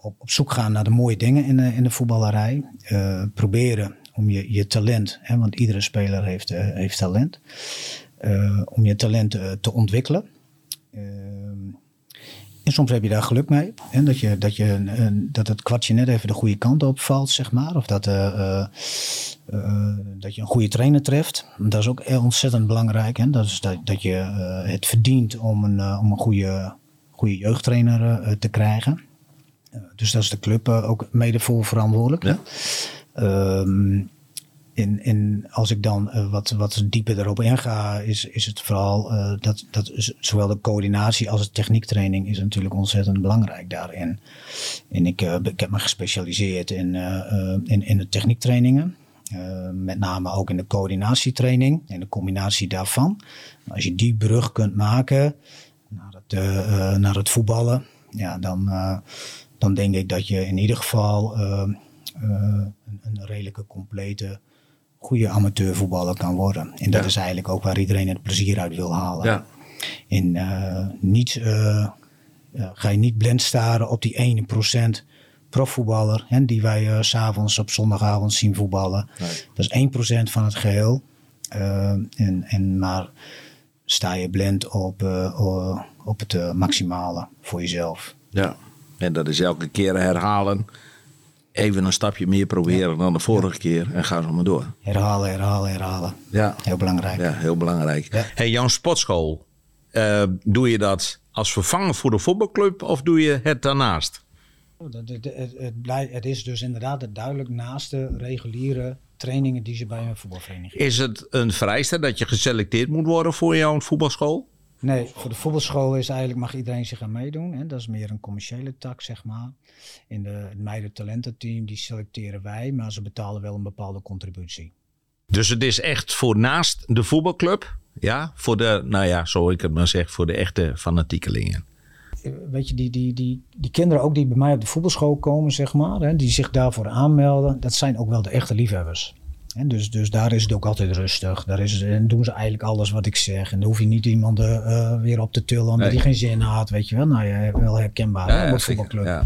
Speaker 3: op, op zoek gaan naar de mooie dingen in de, in de voetballerij. Eh, proberen om je, je talent, hè, want iedere speler heeft, heeft talent, om je talent te ontwikkelen. Ehm, en soms heb je daar geluk mee. Hè, dat, je, dat, je, dat het kwartje net even de goede kant op valt, zeg maar. Of dat, uh, uh, dat je een goede trainer treft. Dat is ook ontzettend belangrijk. Hè? Dat is dat, dat je het verdient om een, om een goede, goede jeugdtrainer te krijgen. dus dat is de club ook mede voor verantwoordelijk. Ja. Um, en, en als ik dan uh, wat, wat dieper erop inga, is, is het vooral uh, dat, dat zowel de coördinatie als de techniektraining is natuurlijk ontzettend belangrijk daarin. En ik, uh, ik heb me gespecialiseerd in, in, in de techniektrainingen. met name ook in de coördinatietraining en de combinatie daarvan. Als je die brug kunt maken naar het, naar het voetballen, ja, dan, dan denk ik dat je in ieder geval een, een redelijke complete goede amateurvoetballer kan worden. En dat is eigenlijk ook waar iedereen het plezier uit wil halen. Ja. En uh, niet, uh, uh, ga je niet blind staren op die ene procent profvoetballer hè, die wij s s'avonds op zondagavond zien voetballen. Nee. Dat is 1% van het geheel. en, en maar sta je blind op, op het maximale voor jezelf.
Speaker 2: Ja, en dat is elke keer herhalen even een stapje meer proberen dan de vorige keer en ga zo maar door.
Speaker 3: Herhalen, herhalen, herhalen. Ja. Heel belangrijk.
Speaker 2: Ja, heel belangrijk. Ja. Hey, jouw sportschool, uh, doe je dat als vervanger voor de voetbalclub of doe je het daarnaast?
Speaker 3: Oh, het, het, het, het is dus inderdaad duidelijk naast de reguliere trainingen die ze bij een voetbalvereniging
Speaker 2: Is het een vereiste dat je geselecteerd moet worden voor jouw voetbalschool?
Speaker 3: Nee, voor de voetbalschool is eigenlijk mag iedereen zich aan meedoen. Hè. Dat is meer een commerciële tak, zeg maar. In de, het meiden talententeam, die selecteren wij, maar ze betalen wel een bepaalde contributie.
Speaker 2: Dus het is echt voor naast de voetbalclub, ja, voor de, nou ja, zo ik het maar zeg, voor de echte fanatiekelingen.
Speaker 3: Weet je, die, die, die, die kinderen ook die bij mij op de voetbalschool komen, zeg maar, hè, die zich daarvoor aanmelden, dat zijn ook wel de echte liefhebbers. En dus, dus daar is het ook altijd rustig. Daar is, en doen ze eigenlijk alles wat ik zeg. En dan hoef je niet iemand uh, weer op te tillen omdat hij geen zin had. Weet je wel, nou ja, wel herkenbaar ja, ja, voetbalclub. Ja.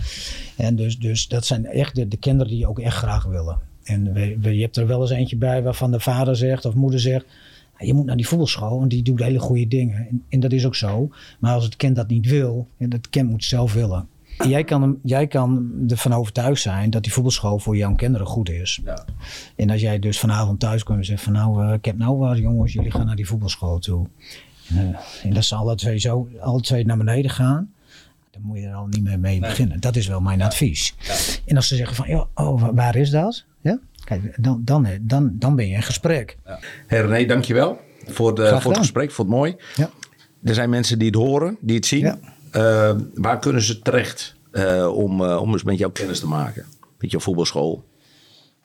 Speaker 3: En dus, dus dat zijn echt de, de kinderen die je ook echt graag willen. En we, we, je hebt er wel eens eentje bij waarvan de vader zegt of moeder zegt... Je moet naar die voetbalschool, want die doet hele goede dingen. En, en dat is ook zo. Maar als het kind dat niet wil, en het kind moet zelf willen jij kan, jij kan ervan overtuigd zijn dat die voetbalschool voor jouw kinderen goed is. Ja. En als jij dus vanavond thuis komt en zegt van nou, uh, ik heb nou waar jongens, jullie gaan naar die voetbalschool toe. Uh, en dat ze alle twee zo, alle twee naar beneden gaan. Dan moet je er al niet meer mee beginnen. Dat is wel mijn advies. Ja. En als ze zeggen van, ja, oh, waar is dat? Ja? Kijk, dan, dan, dan, dan ben je in gesprek. Ja.
Speaker 2: Hey René, dankjewel voor, de, voor het gesprek. Vond het mooi. Ja. Er zijn mensen die het horen, die het zien. Eh, waar kunnen ze terecht eh, om, eh, om eens met jou kennis te maken? Met jouw voetbalschool?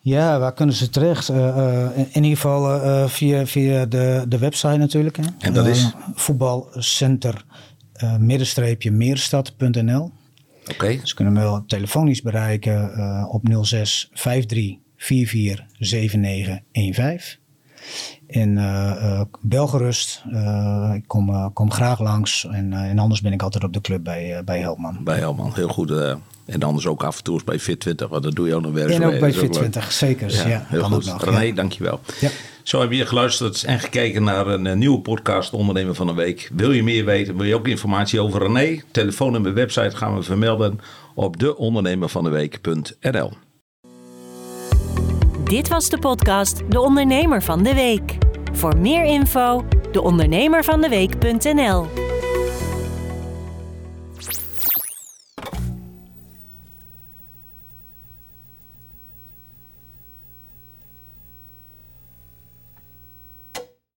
Speaker 3: Ja, waar kunnen ze terecht? in, ieder geval via, via de, de website natuurlijk. Hè?
Speaker 2: En dat is?
Speaker 3: voetbalcenter middenstreepje meerstad.nl
Speaker 2: Oké.
Speaker 3: Dus ze kunnen me wel telefonisch bereiken op 06 53 44 79 15 in eh, eh, Belgerust. Eh, ik kom, kom graag langs. En, en, anders ben ik altijd op de club bij, bij Helman.
Speaker 2: Bij Helman, heel goed. En anders ook af en toe bij Fit20, want dat doe je ook nog weer.
Speaker 3: En ook bij Fit20, zeker. Ja, ja
Speaker 2: heel goed. Nog, René, dankjewel. Ja. Zo heb je geluisterd en gekeken naar een nieuwe podcast Ondernemen van de Week. Wil je meer weten, wil je ook informatie over René? Telefoon en mijn website gaan we vermelden op deondernemervandeweek.nl
Speaker 1: dit was de podcast De Ondernemer van de Week. Voor meer info, deondernemervandeweek.nl